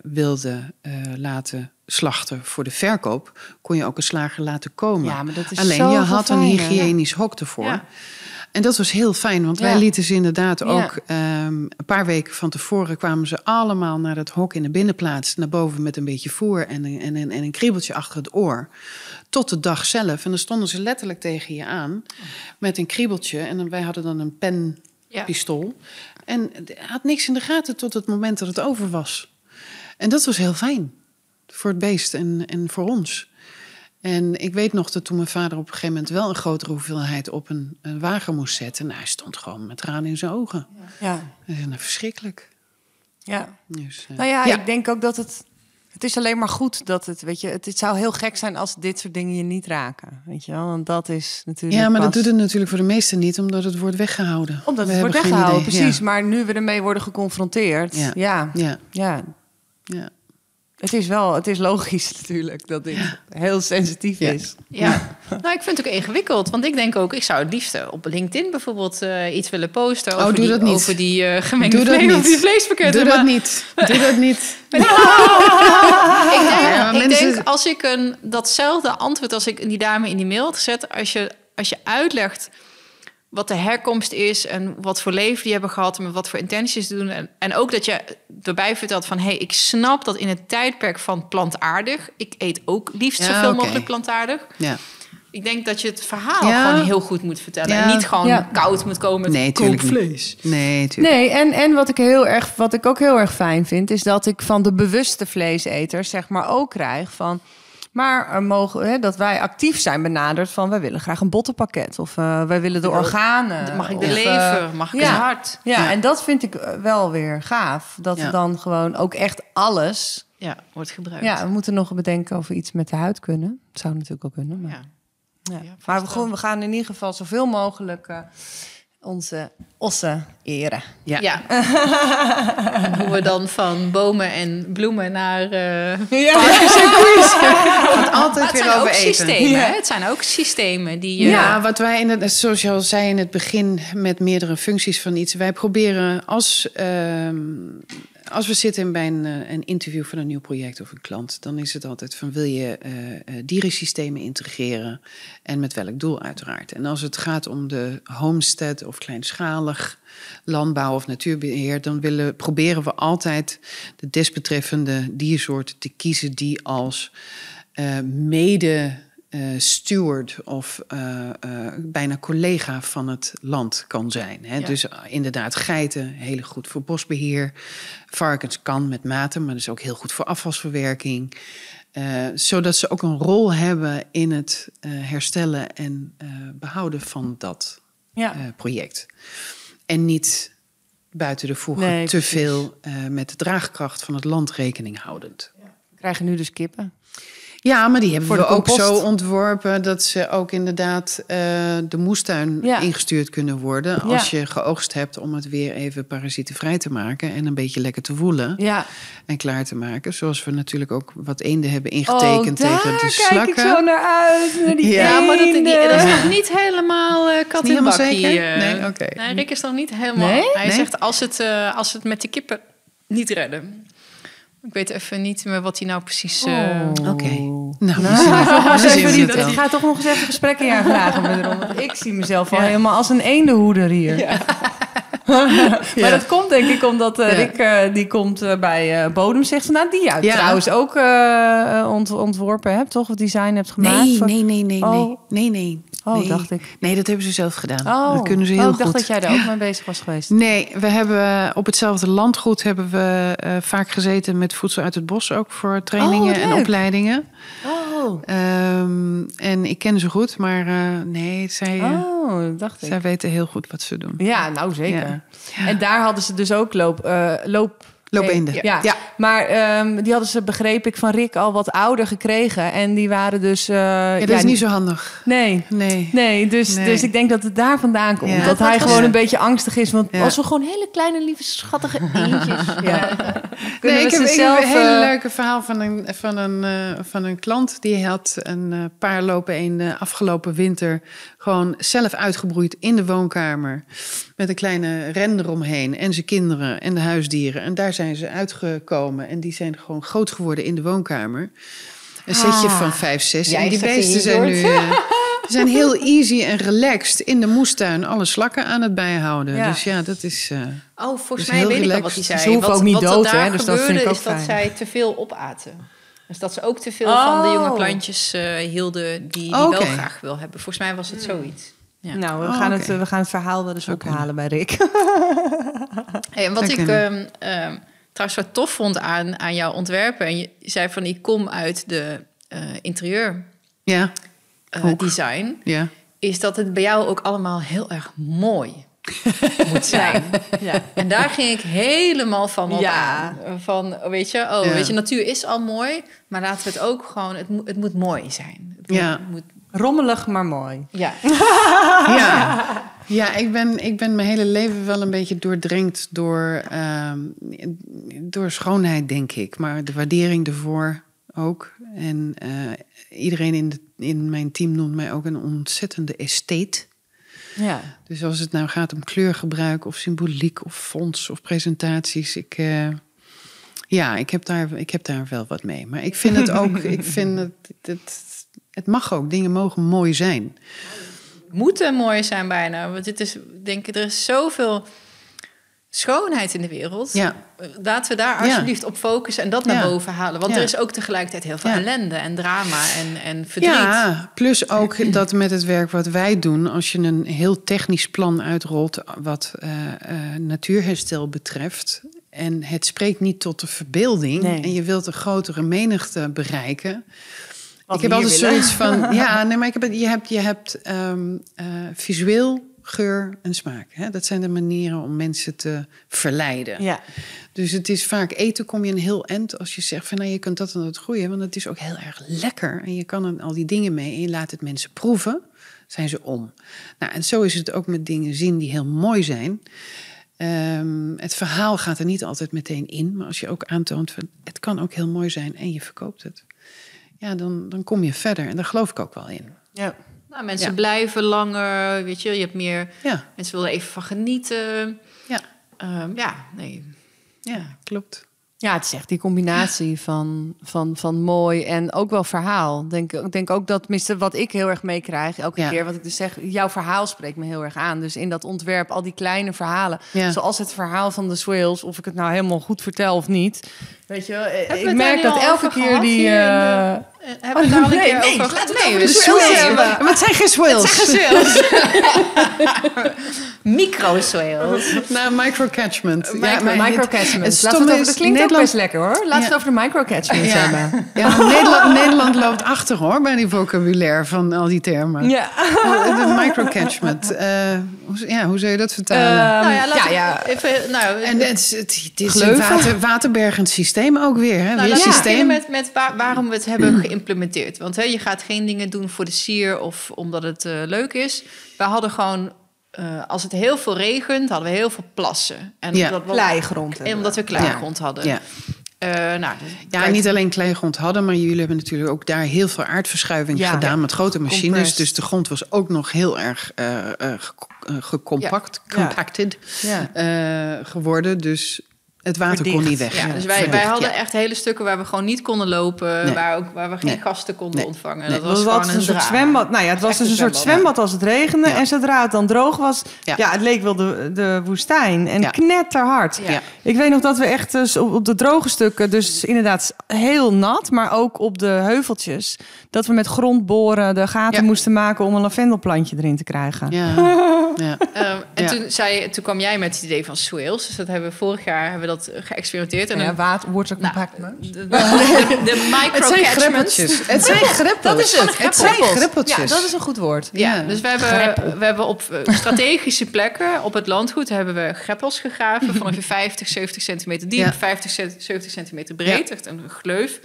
wilde uh, laten slachten voor de verkoop, kon je ook een slager laten komen. Ja, maar dat is Alleen je had een hygiënisch hok ervoor. Ja. En dat was heel fijn, want wij lieten ze inderdaad ook um, een paar weken van tevoren kwamen ze allemaal naar het hok in de binnenplaats, naar boven met een beetje voer en een, en, en, en een kriebeltje achter het oor. Tot de dag zelf. En dan stonden ze letterlijk tegen je aan met een kriebeltje. En wij hadden dan een penpistool. En had niks in de gaten tot het moment dat het over was. En dat was heel fijn voor het beest en, en voor ons. En ik weet nog dat toen mijn vader op een gegeven moment wel een grotere hoeveelheid op een, een wagen moest zetten. Nou, hij stond gewoon met tranen in zijn ogen. Ja. Dat is nou verschrikkelijk. Ja. Dus, uh, nou ja, ja, ik denk ook dat het. Het is alleen maar goed dat het, weet je, het, het, zou heel gek zijn als dit soort dingen je niet raken, weet je wel, want dat is natuurlijk. Ja, maar dat doet het natuurlijk voor de meesten niet, omdat het wordt weggehouden. Omdat het wordt weggehouden, precies. Maar nu we ermee worden geconfronteerd, ja, ja, ja. ja. Het is wel, het is logisch natuurlijk dat dit heel sensitief is. Ja. nou ik vind het ook ingewikkeld. Want ik denk ook, ik zou het liefst op LinkedIn bijvoorbeeld uh, iets willen posten. Over oh, doe die, dat niet. Over die uh, gemengde doe vlees, dat die vleespakketten. Doe dat niet. Doe dat niet. ik denk, ja, ik denk als ik een, datzelfde antwoord als ik die dame in die mail had gezet. Als je, als je uitlegt wat de herkomst is en wat voor leven die hebben gehad en wat voor intenties doen. En, en ook dat je erbij vertelt van hé, hey, ik snap dat in het tijdperk van plantaardig, ik eet ook liefst zoveel mogelijk plantaardig. Ja. Ik denk dat je het verhaal gewoon heel goed moet vertellen. En niet gewoon koud moet komen met nee, kookvlees. Nee, tuurlijk. Nee, en, en wat, ik heel erg, wat ik ook heel erg fijn vind... is dat ik van de bewuste vleeseters zeg maar ook krijg van... Maar mogen, hè, dat wij actief zijn benaderd van... wij willen graag een bottenpakket. Of uh, wij willen de organen. Mag ik de lever? Uh, mag ik ja, het hart? Ja, ja, en dat vind ik eh, wel weer gaaf. Dat ja. dan gewoon ook echt alles... Ja, wordt gebruikt. Ja, we moeten nog bedenken of we iets met de huid kunnen. Dat zou natuurlijk ook kunnen. Maar, ja. Ja. maar we, gewoon, we gaan in ieder geval zoveel mogelijk... Uh, onze ossen eren. Ja. ja. Hoe we dan van bomen en bloemen naar uh, ja. en altijd weer over eten. Systemen, ja. Het zijn ook systemen die. Uh, ja, wat wij in het, zoals je al zei in het begin met meerdere functies van iets. Wij proberen als uh, als we zitten bij een, eh, een, interview van een nieuw project of een klant, dan is het altijd van wil je uh, dierensystemen integreren en met welk doel uiteraard. En als het gaat om de homestead of kleinschalig landbouw of natuurbeheer, dan willen, proberen we altijd de desbetreffende diersoorten te kiezen die als mede uh, steward of uh, uh, bijna collega van het land kan zijn. Hè? Ja. Dus inderdaad, geiten, heel goed voor bosbeheer. Varkens kan met mate, maar dus ook heel goed voor afvalsverwerking. zodat ze ook een rol hebben in het herstellen en behouden van dat ja. project. En niet buiten de voegen nee, te precies. veel met de draagkracht van het land rekening houdend. Ja. We krijgen nu dus kippen. Ja, maar die hebben we ook zo ontworpen dat ze ook inderdaad uh, de moestuin ja. ingestuurd kunnen worden. Als ja. je geoogst hebt om het weer even parasietenvrij te maken en een beetje lekker te woelen. Ja. En klaar te maken. Zoals we natuurlijk ook wat eenden hebben ingetekend oh, tegen de slakken. kijk ik zo naar uit. Naar die ja, maar dat, die, dat is nog niet helemaal uh, kat in bakkie. Nee, oké. Okay. Nee, Rick is nog niet helemaal. Nee? Hij nee? zegt als het, uh, als het met de kippen niet redden. Ik weet even niet meer wat hij nou precies. Uh... Oh. Oké. Okay. Nou, nou even niet, ik ga toch nog eens even gesprekken hier vragen met Ron. Want ik zie mezelf al ja. helemaal als een eendenhoeder hier. Ja. maar dat komt denk ik omdat uh, Rick uh, die komt uh, bij Bodem zegt nou die ja. trouwens ook ont ontworpen hebt toch of design hebt gemaakt nee nee nee nee oh. nee nee Oh, nee. dacht ik. Nee, dat hebben ze zelf gedaan. Oh. Dat kunnen ze heel oh, ik dacht goed. dat jij daar ook mee bezig was geweest. Nee, we hebben op hetzelfde landgoed hebben we vaak gezeten met voedsel uit het bos ook voor trainingen oh, en opleidingen. Oh. Um, en ik ken ze goed, maar uh, nee, zij, oh, dacht zij ik. weten heel goed wat ze doen. Ja, nou zeker. Ja. En daar hadden ze dus ook loop, uh, loop Loopeenden. Ja. ja. maar ehm, die hadden ze, begreep ik, van Rick al wat ouder gekregen. En die waren dus... eh, Ja, dat ja, is niet zo handig. Nee, Nee. nee, dus, Nee. dus ik denk dat het daar vandaan komt. Ja. Dat hij gewoon Ja. een beetje angstig is. Want Ja. als we gewoon hele kleine, lieve, schattige eendjes... ja. Nee, we ik heb, ik zelf, heb een hele eh, leuke verhaal van een, van, een, eh, van een klant. Die had een paar lopen in de afgelopen winter gewoon zelf uitgebroeid in de woonkamer. Met een kleine ren eromheen. En zijn kinderen en de huisdieren. En daar zijn ze uitgekomen. En die zijn gewoon groot geworden in de woonkamer. Een setje Ah. van vijf, zes. En die beesten zijn nu... Eh, ze zijn heel easy en relaxed in de moestuin alle slakken aan het bijhouden. Ja. Dus ja, dat is... eh, Oh, volgens mij weet ik wel relaxed. wat hij Ze hoeven wat, ook niet wat dood, daar hè, dus dat gebeurde vind ik ook is dat zij te veel opaten. Dus dat ze ook te veel van de Oh. jonge plantjes eh, hielden die, die Oh, wel graag wil hebben. Volgens mij was het zoiets. Ja. Nou, we, Oh, gaan het, we gaan het verhaal wel eens ophalen bij Rick. Hey, en wat Zou ik ehm, ehm, trouwens zo tof vond aan, aan jouw ontwerpen... en je zei van, ik kom uit de eh, interieur ja, eh, Ook. design... ja. is dat het bij jou ook allemaal heel erg mooi moet zijn. ja. En daar ging ik helemaal van op Ja. aan. Van, weet je, oh, Ja. weet je, natuur is al mooi, maar laten we het ook gewoon, het, moet- het moet mooi zijn. Het Ja. Moet, moet- Rommelig, maar mooi. ja. Ja, ja ik, ben, ik ben mijn hele leven wel een beetje doordrenkt door, ehm, door schoonheid, denk ik. Maar de waardering ervoor ook. En eh, iedereen in, de, in mijn team noemt mij ook een ontzettende estheet. Ja. Dus als het nou gaat om kleurgebruik of symboliek of fonts of presentaties, ik, eh, ja, ik heb, daar, ik heb daar wel wat mee. Maar ik vind het ook, ik vind het, het, het mag ook, dingen mogen mooi zijn. Moeten mooi zijn bijna. Want dit is, denk ik, er is zoveel schoonheid in de wereld. Ja. Laten we daar Ja. alsjeblieft op focussen en dat Ja. naar boven halen. Want Ja. er is ook tegelijkertijd heel veel Ja. ellende en drama en, en verdriet. Ja, plus ook dat met het werk wat wij doen, als je een heel technisch plan uitrolt wat eh, eh, natuurherstel betreft. En het spreekt niet tot de verbeelding. Nee. En je wilt een grotere menigte bereiken. Ik heb altijd willen. zoiets van. Ja, nee, maar ik heb, je hebt, je hebt ehm, eh, visueel, geur en smaak. Hè? Dat zijn de manieren om mensen te verleiden. Ja. Dus het is vaak eten kom je een heel eind als je zegt van nou je kunt dat en dat groeien, want het is ook heel erg lekker en je kan er al die dingen mee en je laat het mensen proeven, zijn ze om. Nou en zo is het ook met dingen zien die heel mooi zijn. Ehm, het verhaal gaat er niet altijd meteen in, maar als je ook aantoont van het kan ook heel mooi zijn en je verkoopt het, ja dan, dan kom je verder en daar geloof ik ook wel in. Ja. Nou, mensen Ja. blijven langer, weet je. Je hebt meer... Ja, Mensen willen even van genieten. ja, Ehm, ja, nee. ja, klopt. Ja, het is echt die combinatie van, van, van mooi en ook wel verhaal. Denk, ik denk ook dat, tenminste, wat ik heel erg meekrijg, elke Ja. keer wat ik dus zeg, jouw verhaal spreekt me heel erg aan. Dus in dat ontwerp, al die kleine verhalen, Ja. zoals het verhaal van de Swales, of ik het nou helemaal goed vertel of niet. Weet je, eh, ik het merk dat elke keer die. eh, Eh, Hebben we het daar al een nee, keer nee, over laten we het Nee, over de dus het zijn geen swales. Micro-swales. Nou, microcatchment. Micro, maar het- microcatchment. Het Laten we stomme het over, is, dat klinkt Nederland, ook best lekker hoor. Laten we Ja. het over de microcatchment Ja, hebben. ja Nederland, Nederland loopt achter hoor bij die vocabulaire van al die termen. Ja. De microcatchment. eh hoe, ja, hoe zou je dat vertalen? Ehm, nou ja, laten ja, ja. even... Nou, en het, is- het, het is een water, waterbergend systeem ook weer. Hè? Nou, weer laten we systeem. beginnen met, met waar- waarom we het hebben geïmplementeerd. Want hè, je gaat geen dingen doen voor de sier of omdat het eh, leuk is. We hadden gewoon, eh, als het heel veel regent, hadden we heel veel plassen. En Ja. dat was- Kleigrond. En omdat we kleigrond hadden. Ja. Eh, nou, dus Ja, niet alleen kleigrond hadden, maar jullie hebben natuurlijk ook daar heel veel aardverschuiving Ja. gedaan met grote machines. Compressed. Dus de grond was ook nog heel erg eh, eh, ge- eh, gecompact, Ja. compacted Ja. eh, geworden. Dus het water kon niet weg. Ja, dus wij, Verdicht, wij hadden ja. echt hele stukken waar we gewoon niet konden lopen. Nee. Waar, ook, waar we geen Nee. gasten konden Nee. ontvangen. Nee. Dat was was een, een soort zwembad. Nou ja, het was dus een soort zwembad. als het regende. Ja. En zodra het dan droog was, ja, Ja. het leek wel de, de woestijn. En Ja. knetterhard. Ja. Ja. Ik weet nog dat we echt dus op, de droge stukken, dus inderdaad heel nat, maar ook op de heuveltjes, dat we met grond boren de gaten Ja. moesten maken om een lavendelplantje erin te krijgen. Ja. Ja. Ehm, en Ja. toen, zei, toen kwam jij met het idee van swales. Dus dat hebben we vorig jaar hebben we dat geëxperimenteerd. En Ja, een- water, water nou, compactment. de, de, de micro Het zijn greppeltjes. Het zijn. Dat is het. Het zijn. Ja, dat is een goed woord. Ja, Ja. dus we hebben, we hebben op eh, strategische plekken op het landgoed hebben we greppels gegraven van ongeveer 50, 70 centimeter diep, Ja. 50, 70 centimeter breed, echt een gleuf.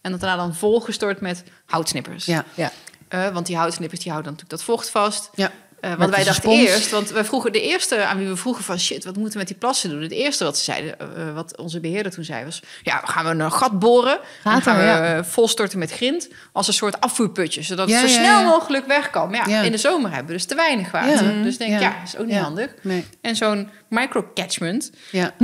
En dat daarna dan volgestort met houtsnippers. Ja. Ja. Eh, want die houtsnippers die houden dan natuurlijk dat vocht vast. Ja. Eh, want wij dachten spons. eerst, want wij vroegen de eerste aan wie we vroegen van shit, wat moeten we met die plassen doen? Het eerste wat ze zeiden, eh, wat onze beheerder toen zei, was: ja, gaan we een gat boren. en gaan we ja. eh, volstorten met grind als een soort afvoerputje, zodat Ja, het zo ja, snel ja. mogelijk weg kan. Maar ja, Ja. in de zomer hebben we dus te weinig water. Ja. Dus ik denk Ja. ja, dat is ook niet Ja. handig. Nee. En zo'n microcatchment Ja.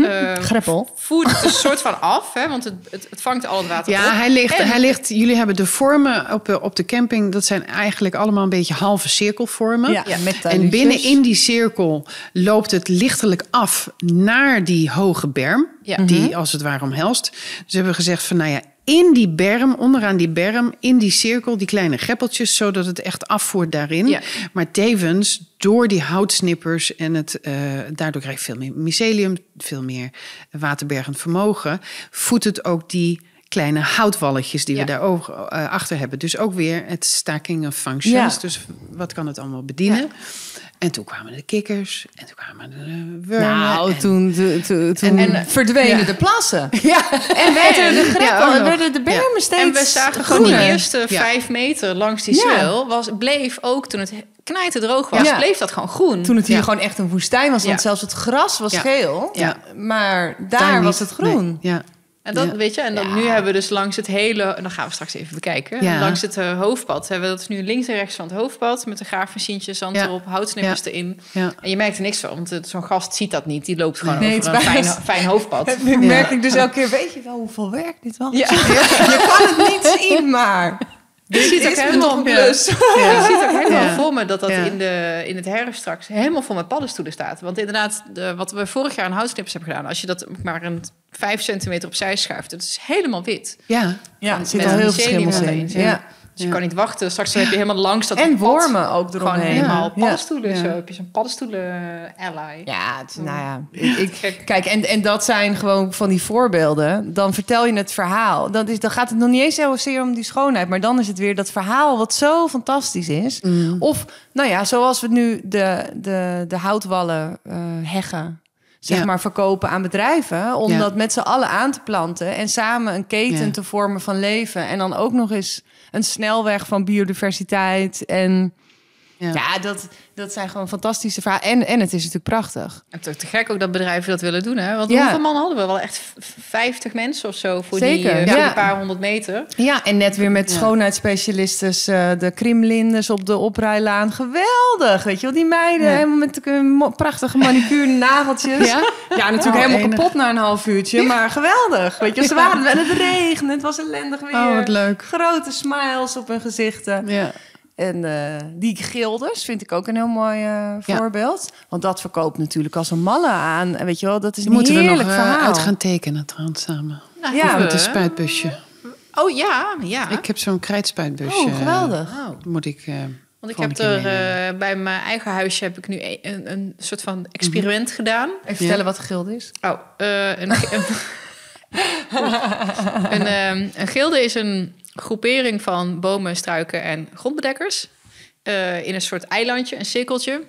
Greppel. voert het een soort van af, hè, want het, het, het vangt al het water Ja, op. hij ligt, En- hij ligt. Jullie hebben de vormen op, de- op de camping. Dat zijn eigenlijk allemaal een beetje halve cirkelvormen. Ja, En binnen in die cirkel loopt het lichtelijk af naar die hoge berm. Ja. Die als het ware omhelst. Dus hebben we gezegd van nou ja, in die berm, onderaan die berm, in die cirkel, die kleine greppeltjes, zodat het echt afvoert daarin. Ja. Maar tevens door die houtsnippers en het, eh, daardoor krijg je veel meer mycelium, veel meer waterbergend vermogen, voedt het ook die kleine houtwalletjes die Ja. we daar eh, achter hebben. Dus ook weer het stacking of functions. Ja. Dus wat kan het allemaal bedienen? Ja. En toen kwamen de kikkers en toen kwamen de wormen. Nou, en- toen, toen, toen, toen En- en- verdwenen de plassen. Ja, En werden de greppel, en werden de bermen steeds En we zagen gewoon die eerste vijf meter langs die swel, was, bleef ook toen het knijten droog was, Ja. bleef dat gewoon groen. Toen het hier Ja. gewoon echt een woestijn was, want Ja. zelfs het gras was geel. Maar daar, was het groen. Nee, Ja. En dat Ja. weet je, en dan Ja. nu hebben we dus langs het hele, en dan gaan we straks even bekijken. Ja. Langs het eh, hoofdpad hebben we dat is nu links en rechts van het hoofdpad met een graafmachientje, zand Ja. erop, houtsnippers Ja. erin. Ja. En je merkt er niks van, want het- zo'n gast ziet dat niet. Die loopt gewoon Nee, over een fijn, fijn hoofdpad. Nu merk ik dus elke keer, weet je wel hoeveel werk dit was? Ja. Je kan het niet zien, maar Je ziet ook helemaal toch een ja. plus. Ik zie het ook helemaal Ja. voor me dat dat Ja. in, de, in het herfst straks helemaal vol met paddenstoelen staat. Want inderdaad, de, wat we vorig jaar aan houtsnippers hebben gedaan, als je dat maar een 5 centimeter opzij schuift, het is helemaal wit. Ja. Ja, er zit met al heel veel schimmels in. Ja. Dus je kan niet wachten. Straks heb je helemaal langs dat En pad wormen ook Gewoon eromheen. helemaal Ja. paddenstoelen. Zo heb je zo'n paddenstoelen-ally. Ja, het, nou ja. Ik, ik- Kijk. en, en dat zijn gewoon van die voorbeelden. Dan vertel je het verhaal. Dan, is, dan gaat het nog niet eens zozeer om die schoonheid. Maar dan is het weer dat verhaal wat zo fantastisch is. Of, nou ja, zoals we nu de, de, de houtwallen eh, heggen... zeg Ja. maar verkopen aan bedrijven... om Ja. dat met z'n allen aan te planten... en samen een keten Ja. te vormen van leven. En dan ook nog eens een snelweg van biodiversiteit. En Ja. ja, dat, dat zijn gewoon fantastische verhalen. En, en het is natuurlijk prachtig. En toch te gek ook dat bedrijven dat willen doen. Hè? Want Ja. hoeveel man hadden we? Wel echt v- 50 mensen of zo voor, Zeker, die, eh, voor ja. die paar honderd meter. Ja, en net weer met schoonheidsspecialisten, eh, de krimlinders op de oprijlaan. Geweldig, weet je wel? Die meiden helemaal met mo- prachtige manicure nageltjes. Ja? Natuurlijk Oh, helemaal enig. kapot na een half uurtje, maar geweldig. Weet je, ze waren en het regende, het was ellendig weer. Oh, wat leuk. Grote smiles op hun gezichten. Ja. En eh, die gilders vind ik ook een heel mooi eh, Ja. voorbeeld. Want dat verkoopt natuurlijk als een malle aan. En weet je wel, dat is een moeten we nog heerlijk eh, verhaal. uit gaan tekenen trouwens samen. Nou, Ja, Met een spuitbusje. Oh ja, ja. Ik heb zo'n krijtspuitbusje. Oh, geweldig. Oh. Moet ik... eh, Want ik heb er eh, bij mijn eigen huisje heb ik nu een, een, een soort van experiment gedaan. Even vertellen wat gilde is. Oh, eh, een, een, een, ehm, een gilde is een groepering van bomen, struiken en grondbedekkers. eh, in een soort eilandje, een cirkeltje,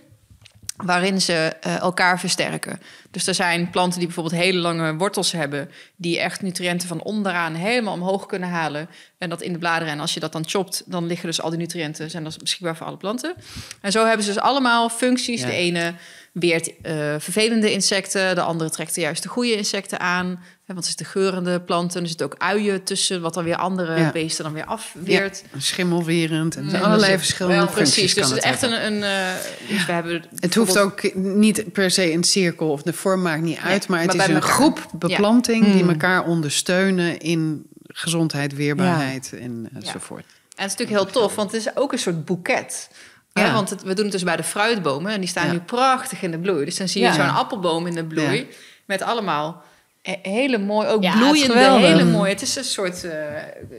waarin ze eh, elkaar versterken. Dus er zijn planten die bijvoorbeeld hele lange wortels hebben, die echt nutriënten van onderaan helemaal omhoog kunnen halen. En dat in de bladeren. En als je dat dan chopt, dan liggen dus al die nutriënten zijn dat beschikbaar voor alle planten. En zo hebben ze dus allemaal functies. Ja. De ene weert eh, vervelende insecten, de andere trekt er juist de goede insecten aan. Hè, want het is de geurende planten. Er zitten ook uien tussen, wat dan weer andere Ja. beesten dan weer afweert. Ja, schimmelwerend. En Nee, allerlei is- verschillende Wel, functies Precies, dus kan het is echt hebben. een... een eh, dus we hebben Het hoeft ook niet per se een cirkel of de vorm maakt niet uit, maar het maar is een elkaar. groep beplanting die Mm. elkaar ondersteunen in gezondheid, weerbaarheid en enzovoort. En het is natuurlijk heel tof, want het is ook een soort boeket. Ja. Want het- we doen het dus bij de fruitbomen en die staan Ja. nu prachtig in de bloei. Dus dan zie je Ja. zo'n appelboom in de bloei met allemaal he- hele mooi, ook bloeiende, hele mooie. Het is een soort, eh,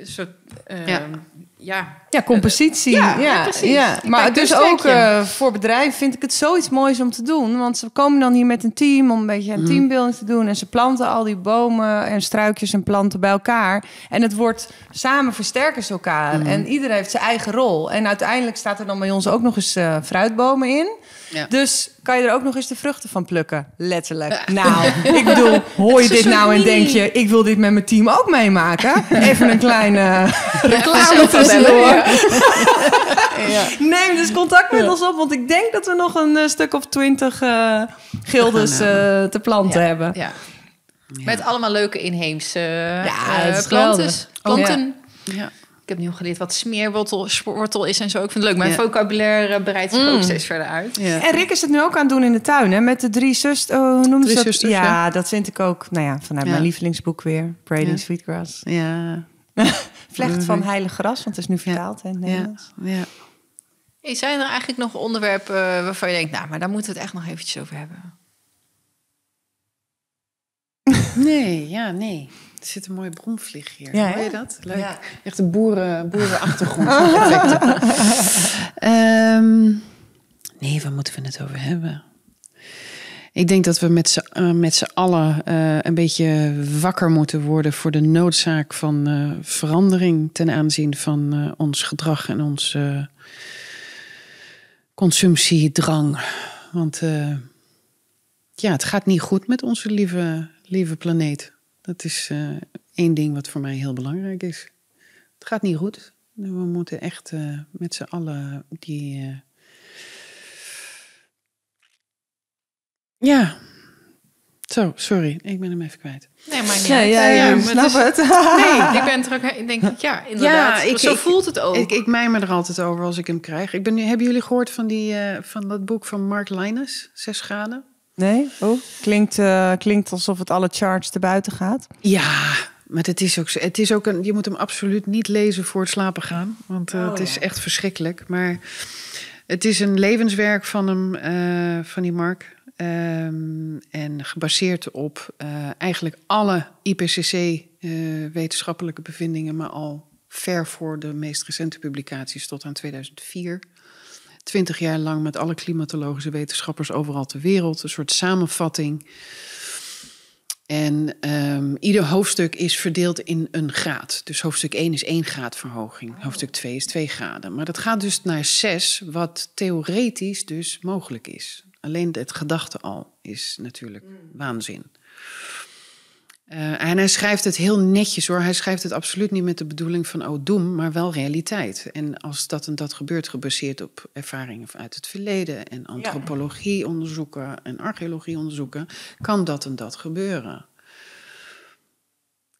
soort eh, Ja. Ja. Ja, compositie. Ja, Ja, precies. ja. Bij Maar dus kunstwerkje. ook eh, voor bedrijven vind ik het zoiets moois om te doen. Want ze komen dan hier met een team om een beetje een teambuilding te doen. En ze planten al die bomen en struikjes en planten bij elkaar. En het wordt samen versterken ze elkaar. En iedereen heeft zijn eigen rol. En uiteindelijk staat er dan bij ons ook nog eens eh, fruitbomen in. Ja. Dus kan je er ook nog eens de vruchten van plukken. Letterlijk. Nou, ik bedoel, hoor je dit nou en denk je... ik wil dit met mijn team ook meemaken? Even een kleine reclame tussendoor. Ja. Neem dus contact met ons op, want ik denk dat we nog een eh, stuk of twintig eh gildes eh, te planten hebben. Ja. Met allemaal leuke inheemse is planten. planten. Ja. Ik heb nu al geleerd wat smeerwortel wortel is en zo. Ik vind het leuk. Mijn Ja. vocabulaire breidt zich ook steeds verder uit. Ja. En Rick is het nu ook aan het doen in de tuin, hè? Met de drie zusters. Oh, hoe noemen ze dat? zusters, ja, ja. dat vind ik ook. Nou ja, vanuit Ja. mijn lievelingsboek weer. Braiding Ja. Sweetgrass. Ja. Vlecht van heilig gras, want het is nu vertaald in Ja. Nederlands. ja. Zijn er eigenlijk nog onderwerpen eh, waarvan je denkt... nou, maar daar moeten we het echt nog eventjes over hebben? Nee, ja, nee. Er zit een mooie bromvlieg hier. Ja, Hoor je dat? Leuk. Ja. Echt een boeren, boerenachtergrond. Ehm, nee, waar moeten we het over hebben? Ik denk dat we met z'n eh, met z'n allen eh, een beetje wakker moeten worden voor de noodzaak van eh, verandering ten aanzien van ons gedrag en onze consumptiedrang. Want ja, het gaat niet goed met onze lieve, lieve planeet. Dat is één ding wat voor mij heel belangrijk is. Het gaat niet goed. We moeten echt met z'n allen die. Ja. Zo, sorry, ik ben hem even kwijt. Nee, maar niet Ja, ja, ja, het snap is- het. Nee, ik ben er ook... Ik denk, ja, inderdaad. ik- Zo ik- voelt het ook. Ik, ik mijmer er altijd over als ik hem krijg. Ik ben nu, hebben jullie gehoord van, die, eh, van dat boek van Mark Linus, Zes graden? Nee? Oh, klinkt, eh, klinkt alsof het alle charts te buiten gaat. Ja, maar het is ook, zo- het is ook een, je moet hem absoluut niet lezen voor het slapen gaan. Want eh, Oh, het is ja. echt verschrikkelijk. Maar het is een levenswerk van hem, eh, van die Mark. Ehm, en gebaseerd op eh, eigenlijk alle IPCC-wetenschappelijke bevindingen, maar al ver voor de meest recente publicaties tot aan 2004. Twintig jaar lang met alle klimatologische wetenschappers overal ter wereld. Een soort samenvatting. En ehm, ieder hoofdstuk is verdeeld in een graad. Dus hoofdstuk 1 is 1 graad verhoging. Hoofdstuk 2 is 2 graden. Maar dat gaat dus naar 6, wat theoretisch dus mogelijk is. Alleen het gedachte al is natuurlijk waanzin. Eh, en hij schrijft het heel netjes hoor. Hij schrijft het absoluut niet met de bedoeling van oh doem, maar wel realiteit. En als dat en dat gebeurt, gebaseerd op ervaringen uit het verleden en antropologie onderzoeken en archeologie onderzoeken, kan dat en dat gebeuren.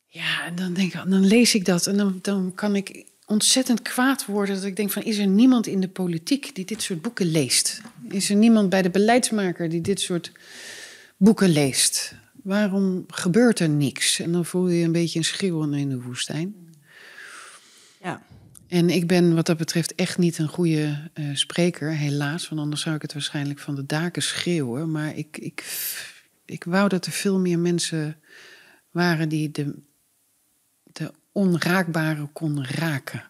Ja, en dan denk ik, dan lees ik dat en dan, dan kan ik ontzettend kwaad worden dat ik denk van is er niemand in de politiek die dit soort boeken leest? Is er niemand bij de beleidsmaker die dit soort boeken leest? Waarom gebeurt er niks? En dan voel je je een beetje een schreeuwen in de woestijn. Ja. En ik ben wat dat betreft echt niet een goede eh, spreker, helaas. Want anders zou ik het waarschijnlijk van de daken schreeuwen. Maar ik, ik, ik wou dat er veel meer mensen waren die de onraakbare konden raken.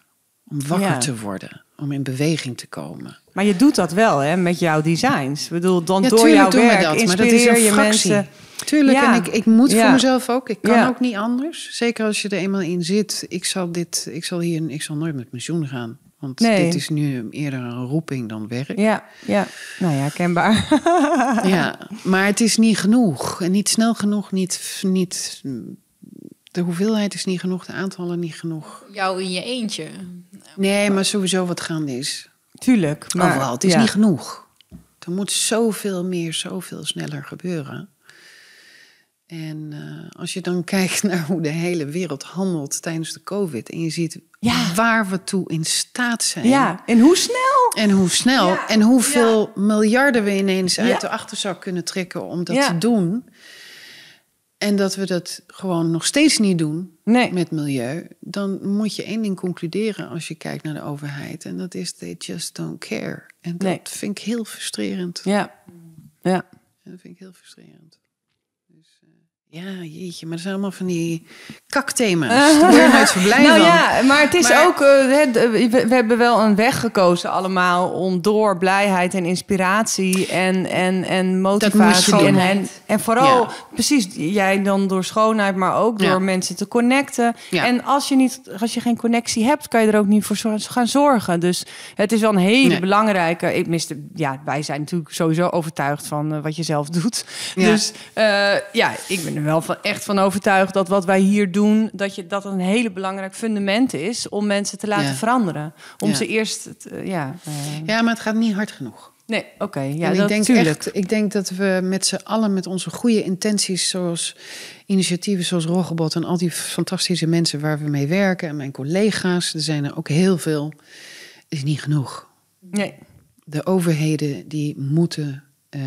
Om wakker Ja. te worden, om in beweging te komen. Maar je doet dat wel, hè, met jouw designs. Ik bedoel, dan Ja, door jouw werk dat, maar dat is een je fractie. mensen. Tuurlijk, Ja. en ik, ik moet voor mezelf ook. Ik kan ook niet anders. Zeker als je er eenmaal in zit. Ik zal, dit, ik zal hier ik zal nooit met pensioen gaan. Want Nee. dit is nu eerder een roeping dan werk. Ja, ja. Nou ja, kenbaar. Ja, maar het is niet genoeg. En niet snel genoeg, niet, niet... De hoeveelheid is niet genoeg, de aantallen niet genoeg. Jou in je eentje. Nee, maar sowieso wat gaande is. Tuurlijk. Maar, Overal, het is ja. niet genoeg. Er moet zoveel meer, zoveel sneller gebeuren. En eh, als je dan kijkt naar hoe de hele wereld handelt tijdens de COVID... en je ziet Ja. waar we toe in staat zijn... Ja, en hoe snel? En hoe snel Ja, en hoeveel miljarden we ineens uit Ja. de achterzak kunnen trekken om dat Ja. te doen. En dat we dat gewoon nog steeds niet doen Nee. met milieu. Dan moet je één ding concluderen als je kijkt naar de overheid. En dat is they just don't care. En dat Nee. vind ik heel frustrerend. Ja. Ja. Dat vind ik heel frustrerend. Ja, jeetje, maar dat zijn allemaal van die kakthema's. Zo blij nou van. ja, maar het is Maar- ook... de- we, we hebben wel een weg gekozen allemaal... om door blijheid en inspiratie en, en, en motivatie... en, en, en vooral, Ja. precies, jij dan door schoonheid... maar ook door Ja. mensen te connecten. Ja. En als je, niet, als je geen connectie hebt... kan je er ook niet voor gaan zorgen. Dus het is wel een hele Nee. belangrijke... Ik miste, ja, wij zijn natuurlijk sowieso overtuigd van eh, wat je zelf doet. Ja. Dus eh, ja, ik ben er wel van, echt van overtuigd dat wat wij hier doen, dat, je, dat een hele belangrijk fundament is om mensen te laten Ja. veranderen. Om Ja. ze eerst, eh, ja. eh, Ja, maar het gaat niet hard genoeg. nee, oké, ja, En ik dat denk echt, ik denk dat we met z'n allen met onze goede intenties, zoals initiatieven zoals Roggebot en al die fantastische mensen waar we mee werken en mijn collega's, er zijn er ook heel veel, is niet genoeg. Nee, De overheden die moeten eh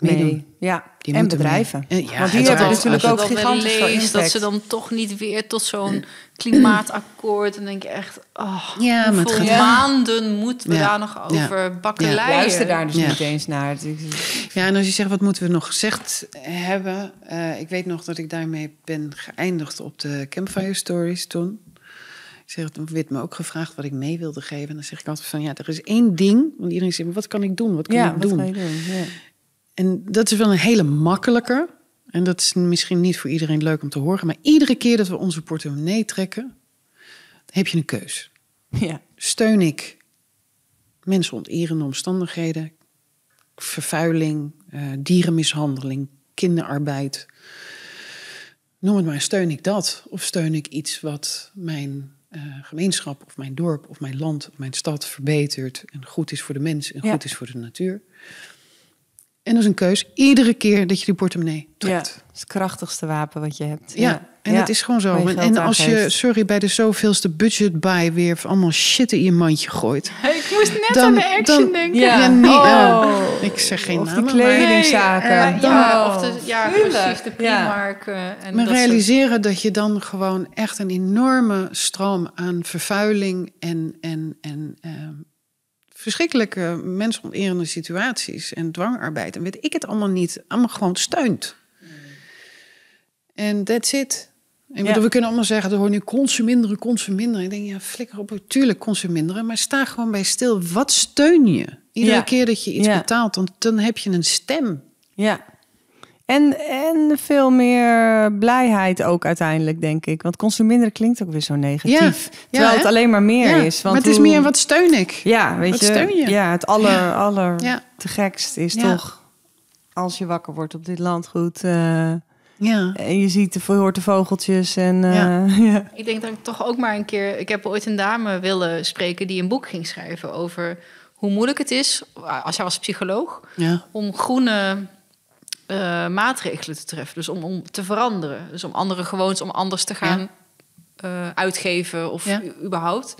meedoen. nee, ja. Die en bedrijven. mee. En ja, Want die hebben natuurlijk ook dan gigantisch dat ze dan toch niet weer tot zo'n klimaatakkoord. Dan denk je echt, oh, Ja, maar het gaat- maanden moeten we Ja. daar nog over bakkeleien? Luister daar dus Ja. niet eens naar. Ja, en als je zegt, wat moeten we nog gezegd hebben? Eh, ik weet nog dat ik daarmee ben geëindigd op de Campfire Stories toen. Ik zeg, toen werd me ook gevraagd wat ik mee wilde geven. En dan zeg ik altijd van, ja, er is één ding. Want iedereen zegt, wat kan ik doen? Wat kan Ja, ik wat doen? ga je doen? En dat is wel een hele makkelijke. En dat is misschien niet voor iedereen leuk om te horen. Maar iedere keer dat we onze portemonnee trekken, heb je een keus. Ja. Steun ik mensen onterende omstandigheden, vervuiling, eh, dierenmishandeling, kinderarbeid. Noem het maar, steun ik dat? Of steun ik iets wat mijn eh, gemeenschap of mijn dorp of mijn land of mijn stad verbetert en goed is voor de mens en Ja. goed is voor de natuur? En dat is een keus iedere keer dat je die portemonnee ja, trekt. het is het krachtigste wapen wat je hebt. Ja, en Ja. het is gewoon zo. En, en als je, sorry, bij de zoveelste budget buy weer allemaal shit in je mandje gooit. Ik moest net Dan- aan de action dan- denken. Ja. Ja, nee, Oh. ik zeg geen Of die namen, maar- kledingzaken. Eh, ja, Oh, of de, ja, tuurlijk. precies, de. Primark. eh, en Maar dat soort- realiseren dat je dan gewoon echt een enorme stroom aan vervuiling en, en, en ehm, verschrikkelijke mensonterende situaties en dwangarbeid en weet ik het allemaal niet, allemaal gewoon steunt. En that's it. Ik Ja. bedoel, we kunnen allemaal zeggen, er hoort nu consuminderen, consuminderen. Ik denk, ja, flikker op, tuurlijk consuminderen, maar sta gewoon bij stil. Wat steun je? Iedere Ja. keer dat je iets Ja. betaalt, dan, dan heb je een stem. Ja. En, en veel meer blijheid ook uiteindelijk, denk ik. Want consuminderen klinkt ook weer zo negatief. Ja, terwijl het alleen maar meer Ja, is. Want maar het is meer, wat steun ik? Ja, weet wat je. steun je? Ja, het aller, aller Ja. te gekst is Ja. toch... Als je wakker wordt op dit landgoed... eh, Ja. en je ziet de, hoort de vogeltjes en... eh, Ja. ja. Ik denk dat ik toch ook maar een keer... Ik heb ooit een dame willen spreken die een boek ging schrijven over hoe moeilijk het is, als jij was psycholoog, Ja. om groene eh, maatregelen te treffen. Dus om, om te veranderen. Dus om andere gewoontes, om anders te gaan eh, uitgeven of Ja. überhaupt.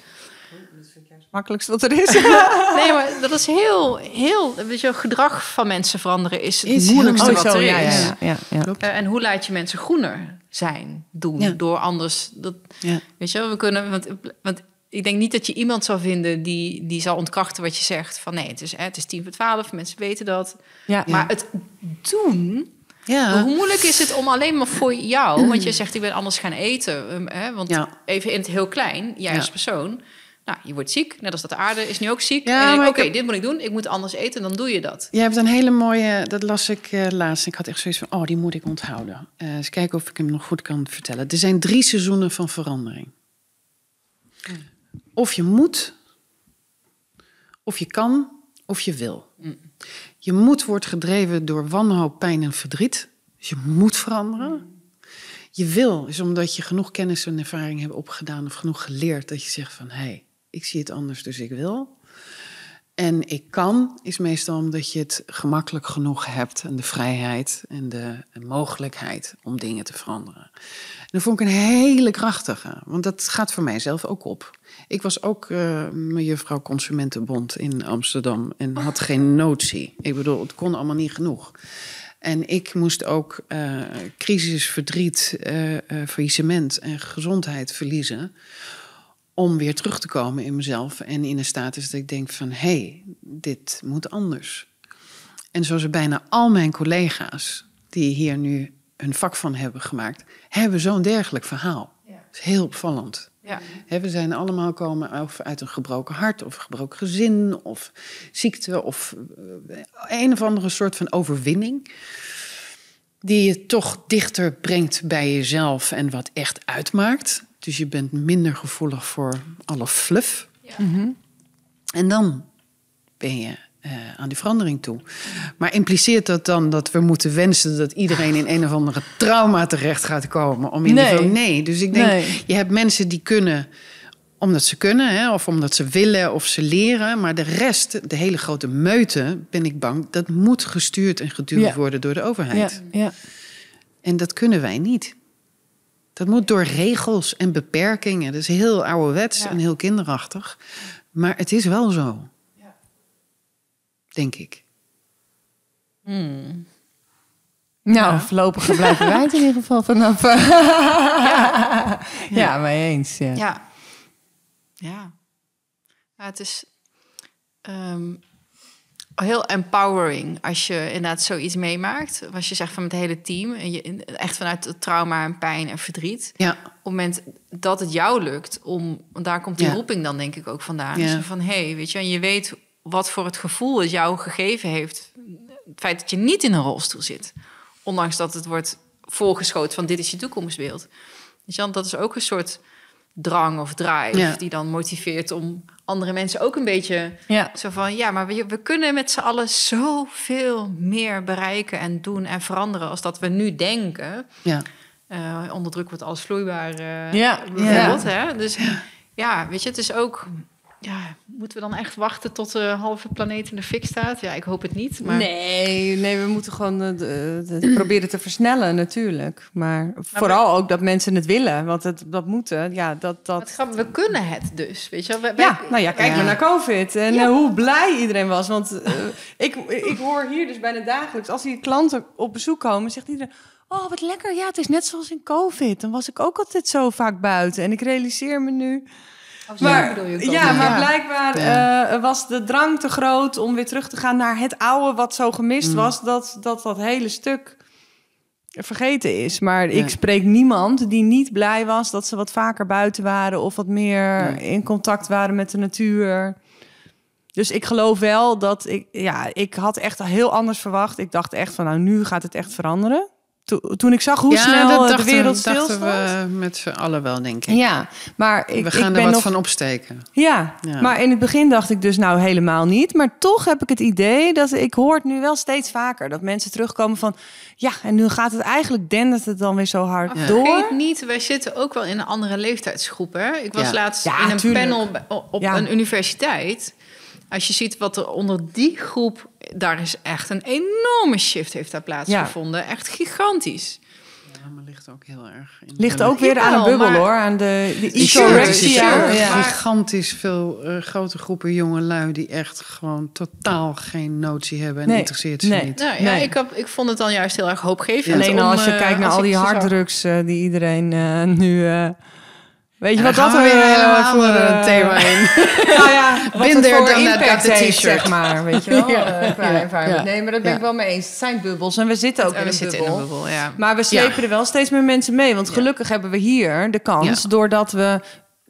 makkelijkste wat er is. Nee, maar dat is heel, heel... Weet je, gedrag van mensen veranderen is het Is heel moeilijkste moeilijk. wat er ja, is. ja, ja, ja. Klopt. Eh, en hoe laat je mensen groener zijn, doen, Ja. door anders... Dat, Ja. Weet je, wel, we kunnen... Want, want ik denk niet dat je iemand zal vinden die, die zal ontkrachten wat je zegt. Van nee, het is, hè, het is tien voor twaalf, mensen weten dat. Ja. Maar het doen... Ja. Hoe moeilijk is het om alleen maar voor jou... Want je zegt, ik ben anders gaan eten. um, Hè, want Ja. even in het heel klein, jij als persoon... Nou, je wordt ziek, net als dat de aarde is nu ook ziek. Ja, oké, heb- dit moet ik doen. Ik moet anders eten, dan doe je dat. Je hebt een hele mooie, dat las ik eh, laatst. Ik had echt zoiets van, oh, die moet ik onthouden. Eh eens kijken of ik hem nog goed kan vertellen. Er zijn drie seizoenen van verandering. Of je moet, of je kan, of je wil. Je moet wordt gedreven door wanhoop, pijn en verdriet. Dus je moet veranderen. Je wil is omdat je genoeg kennis en ervaring hebt opgedaan... of genoeg geleerd dat je zegt van... hé, hey, ik zie het anders, dus ik wil. En ik kan is meestal omdat je het gemakkelijk genoeg hebt en de vrijheid en de mogelijkheid om dingen te veranderen. En dat vond ik een hele krachtige, want dat gaat voor mij zelf ook op. Ik was ook eh juffrouw Consumentenbond in Amsterdam en had geen notie. Ik bedoel, het kon allemaal niet genoeg. En ik moest ook eh, crisis, verdriet, eh, faillissement en gezondheid verliezen om weer terug te komen in mezelf en in een status dat ik denk van hé, hey, dit moet anders. En zoals bijna al mijn collega's die hier nu hun vak van hebben gemaakt, hebben zo'n dergelijk verhaal. Ja. Dat is heel opvallend. Ja. We zijn allemaal komen of uit een gebroken hart of een gebroken gezin of ziekte of eh, een of andere soort van overwinning. Die je toch dichter brengt bij jezelf en wat echt uitmaakt. Dus je bent minder gevoelig voor alle fluff. En dan ben je eh, aan die verandering toe. Maar impliceert dat dan dat we moeten wensen dat iedereen in een of andere trauma terecht gaat komen? Om in Nee. geval nee. Dus ik denk, Nee. je hebt mensen die kunnen omdat ze kunnen, hè, of omdat ze willen of ze leren. Maar de rest, de hele grote meute, ben ik bang, dat moet gestuurd en geduwd Ja. worden door de Ja, overheid. ja. En dat kunnen wij niet. Dat moet door regels en beperkingen. Dat is heel ouderwets Ja. en heel kinderachtig. Maar het is wel zo. Denk ik. Nou, voorlopig blijven wij het in ieder geval vanaf. ja, mee eens. Ja. Ja. Ja. Ja, het is ehm, heel empowering als je inderdaad zoiets meemaakt. Als je zegt van met het hele team. En je, echt vanuit het trauma en pijn en verdriet. Ja, Op het moment dat het jou lukt om... Want daar komt die Ja. roeping dan denk ik ook vandaan. Ja. Zo van, hé, hey, weet je, en je weet wat voor het gevoel het jou gegeven heeft. Het feit dat je niet in een rolstoel zit. Ondanks dat het wordt voorgeschoten van dit is je toekomstbeeld. Want dat is ook een soort drang of drive Ja. die dan motiveert om andere mensen ook een beetje Ja. zo van ja, maar we, we kunnen met z'n allen zoveel meer bereiken en doen en veranderen als dat we nu denken. ja. Eh, onder druk wordt alles vloeibaar. eh, Ja. bijvoorbeeld, Hè? Dus ja, weet je, het is ook. Ja, moeten we dan echt wachten tot de halve planeet in de fik staat? Ja, ik hoop het niet. Maar Nee, nee, we moeten gewoon de, de- proberen te versnellen natuurlijk. Maar vooral ook dat mensen het willen. Want het, dat moeten, ja, dat... dat we kunnen het dus. Weet je, wel. We- ja, nou ja, kijk Ja. maar naar COVID. En Ja. eh, hoe blij iedereen was. Want eh, ik, ik hoor hier dus bijna dagelijks... als die klanten op bezoek komen, zegt iedereen... Oh, wat lekker. Ja, het is net zoals in COVID. Dan was ik ook altijd zo vaak buiten. En ik realiseer me nu... Oh, Maar, bedoel je ja, maar Ja. blijkbaar eh, was de drang te groot om weer terug te gaan naar het oude wat zo gemist Mm. was, dat, dat dat hele stuk vergeten is. Maar Ja. ik spreek niemand die niet blij was dat ze wat vaker buiten waren of wat meer in contact waren met de natuur. Dus ik geloof wel dat ik, ja, ik had echt heel anders verwacht. Ik dacht echt van, nou, nu gaat het echt veranderen. To- toen ik zag hoe ja, snel dat eh, de wereld stilstond. we met z'n allen wel, denk ik. Ja, maar ik, we gaan ik er ben wat nog van opsteken. ja, Ja. maar in het begin dacht ik dus nou helemaal niet. Maar toch heb ik het idee dat ik hoor het nu wel steeds vaker. Dat mensen terugkomen van... Ja, en nu gaat het eigenlijk dendert het dan weer zo hard door. vergeet niet, wij zitten ook wel in een andere leeftijdsgroep. Hè? Ik was Ja. laatst Ja, in een tuurlijk. panel op Ja. een universiteit. Als je ziet wat er onder die groep... daar is echt een enorme shift heeft daar plaatsgevonden. Echt gigantisch. Ja, maar ligt ook heel erg in. Ligt de- ook weer aan de bubbel maar- hoor. Aan de, de. Ja. Gigantisch veel eh, grote groepen jonge lui die echt gewoon totaal geen notie hebben en Nee, interesseert ze nee. niet. Nou, ja, Nee. ik, heb, ik vond het dan juist heel erg hoopgevend. Alleen al om, als je eh, kijkt naar al die harddrugs eh, die iedereen eh, nu... eh, weet je wat dan dat we weer eh, helemaal voor andere eh, thema in. nou ja, wat voor impact the heeft, t-shirt. zeg maar. Weet je wel? Ja, eh, qua ja, environment. ja. Nee, maar dat ben ik wel mee eens. Het zijn bubbels en we zitten ook En in we een zitten bubbel. in een bubbel, ja. Maar we slepen er wel steeds meer mensen mee. Want gelukkig hebben we hier de kans, doordat we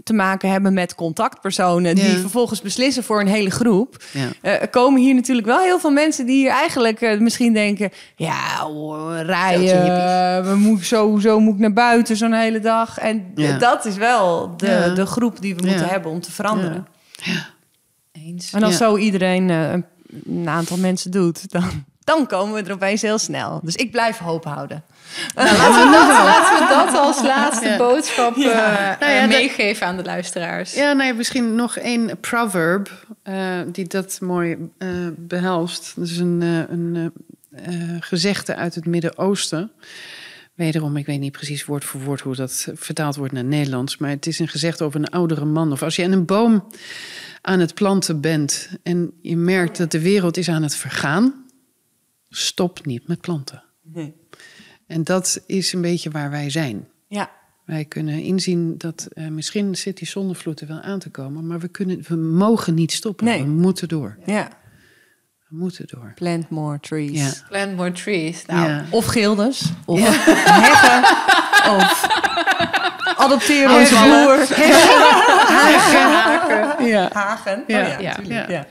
te maken hebben met contactpersonen die Ja. vervolgens beslissen voor een hele groep. Ja. Eh, komen hier natuurlijk wel heel veel mensen die hier eigenlijk eh, misschien denken: ja, rijden, we moeten sowieso moet ik naar buiten zo'n hele dag. En Ja. dat is wel de, Ja. de groep die we moeten Ja. hebben om te veranderen. Eens. En als Ja. zo iedereen eh, een aantal mensen doet, dan, dan komen we er opeens heel snel. Dus ik blijf hoop houden. Nou, laten, we dat, laten we dat als laatste Ja. boodschap eh, Nou ja, eh, dat- meegeven aan de luisteraars. Ja, nee, misschien nog één proverb eh, die dat mooi eh, behelst. Dat is een, eh, een eh, eh, gezegde uit het Midden-Oosten. Wederom, ik weet niet precies woord voor woord hoe dat vertaald wordt naar Nederlands. Maar het is een gezegde over een oudere man. Of als je aan een boom aan het planten bent en je merkt dat de wereld is aan het vergaan, stop niet met planten. En dat is een beetje waar wij zijn. Ja. Wij kunnen inzien dat eh, misschien zit die zonnevloed er wel aan te komen, maar we, kunnen, we mogen niet stoppen. Nee. We moeten door. Ja. We moeten door. Plant more trees. Ja. Plant more trees. Nou, ja. Of gilders. Of heggen. Of adopteer onze boer. haken. Ja. Hagen. Ja. Oh ja, Ja. tuurlijk, Ja. ja.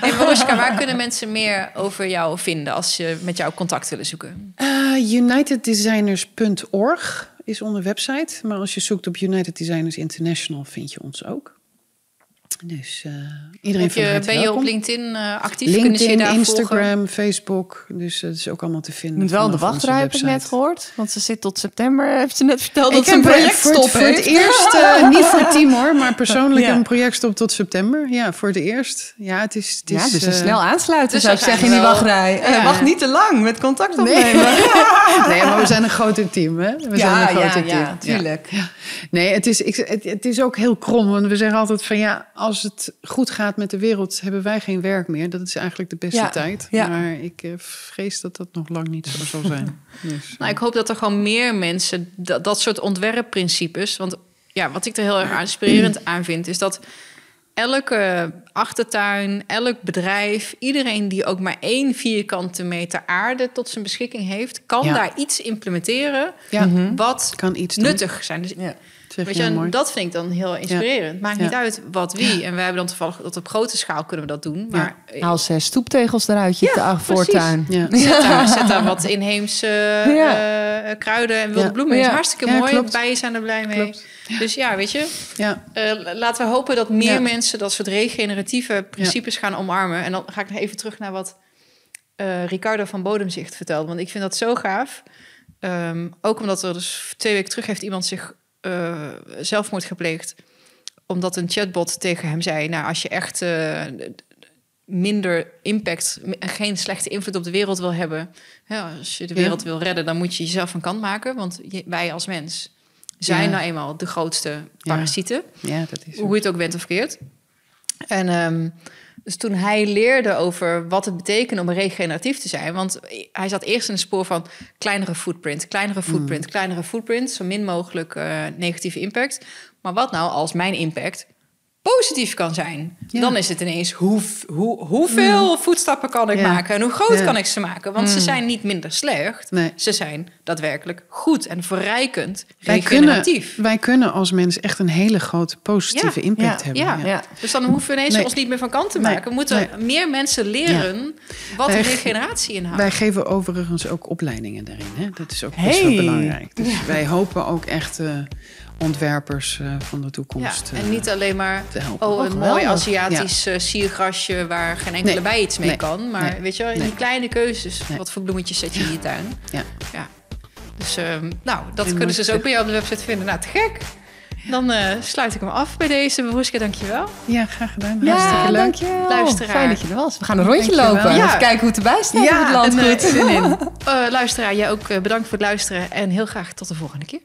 Hey, Mariska, waar kunnen mensen meer over jou vinden als je met jou contact willen zoeken? Eh, UnitedDesigners.org is onze website. Maar als je zoekt op United Designers International vind je ons ook. Dus eh, iedereen je, harte ben je op. LinkedIn eh, actief? Kunnen ze je LinkedIn, daar Instagram, volgen? Facebook. Dus dat is ook allemaal te Je vinden. moet wel in de wachtrij, heb ik net gehoord. Want ze zit tot september, heeft ze net verteld dat Ik ze een heb project voor, het- eerst, eh, niet voor het team hoor, maar persoonlijk Ja. een project stop tot september. Ja, voor het eerst. Ja, het is. Het is Ja, dus een snel aansluiten dus zou ik zeggen in die wachtrij. Eh, Ja. wacht niet te lang met contact Nee. opnemen. nee, maar we zijn een groter team, hè? We zijn een groter team. ja, tuurlijk. Nee, het is, ik, het, het is ook heel krom. Want we zeggen altijd van ja, als het goed gaat met de wereld, hebben wij geen werk meer. Dat is eigenlijk de beste Ja, tijd. ja. Maar ik eh, vrees dat dat nog lang niet zo zal zijn. Dus, Nou, ik hoop dat er gewoon meer mensen dat, dat soort ontwerpprincipes. Want ja, wat ik er heel erg inspirerend aan vind, is dat elke achtertuin, elk bedrijf, iedereen die ook maar één vierkante meter aarde tot zijn beschikking heeft, kan Ja. daar iets implementeren ja, wat kan iets doen. nuttig zijn. Dus Weet je en mooi. dat vind ik dan heel inspirerend. Maakt Ja. niet uit wat wie. En wij hebben dan toevallig dat op grote schaal kunnen we dat doen. Maar eh, Haal zes stoeptegels eruit, je Ja, voortuin. Ja. zet, daar, zet daar wat inheemse eh, kruiden en wilde Ja. bloemen. Is hartstikke Ja, mooi. klopt. Bijen zijn er blij mee. Klopt. Dus ja, weet je. Ja, eh, laten we hopen dat meer Ja. mensen dat soort regeneratieve principes gaan omarmen. En dan ga ik nog even terug naar wat eh, Ricardo van Bodemzicht vertelde. Want ik vind dat zo gaaf. Ehm, ook omdat er dus twee weken terug heeft iemand zich eh, zelfmoord gepleegd. Omdat een chatbot tegen hem zei... nou, als je echt eh, minder impact... en geen slechte invloed op de wereld wil hebben... Hè, als je de Ja. wereld wil redden... dan moet je jezelf van kant maken. Want je- wij als mens zijn Ja. nou eenmaal de grootste parasieten. ja, dat is Hoe je het ook bent of keert. En ehm, dus toen hij leerde over wat het betekent om regeneratief te zijn, want hij zat eerst in het spoor van kleinere footprint, kleinere footprint, Mm. kleinere footprint, zo min mogelijk eh, negatieve impact. Maar wat nou als mijn impact positief kan zijn? Ja. Dan is het ineens hoe, hoe, hoeveel voetstappen kan ik Mm. Ja. maken en hoe groot kan ik ze maken? Want ze zijn niet minder slecht, Nee. ze zijn daadwerkelijk goed en verrijkend, Wij kunnen, wij kunnen als mens echt een hele grote positieve impact hebben. Ja. Ja. Dus dan hoeven we ineens Nee. ons niet meer van kant te maken. We moeten meer mensen leren wat Wij- regeneratie inhoudt. Wij geven overigens ook opleidingen daarin. Hè? Dat is ook best Hey. wel belangrijk. Dus wij hopen ook echt eh, ontwerpers eh, van de ja, toekomst en eh, niet alleen maar te helpen. oh, een mooi Aziatisch eh, siergrasje waar geen enkele Nee. bij iets mee Nee. kan. Maar Nee. weet je wel, in Nee. die kleine keuzes. Nee. Wat voor bloemetjes zet je in je tuin? Ja. ja. Dus ehm, nou, dat kunnen ze dus ook bij jou op de website vinden. Nou, te gek. Dan eh, sluit ik hem af bij deze. Beroeske, dankjewel. Ja, graag gedaan. Ja, Hartstikke leuk. dankjewel. Luisteraar. Fijn dat je er was. We gaan een rondje Dankjewel. lopen. Ja. Even kijken hoe het erbij staat Ja, het landgoed. en, zin in. Eh, luisteraar, jij ook eh, bedankt voor het luisteren. En heel graag tot de volgende keer.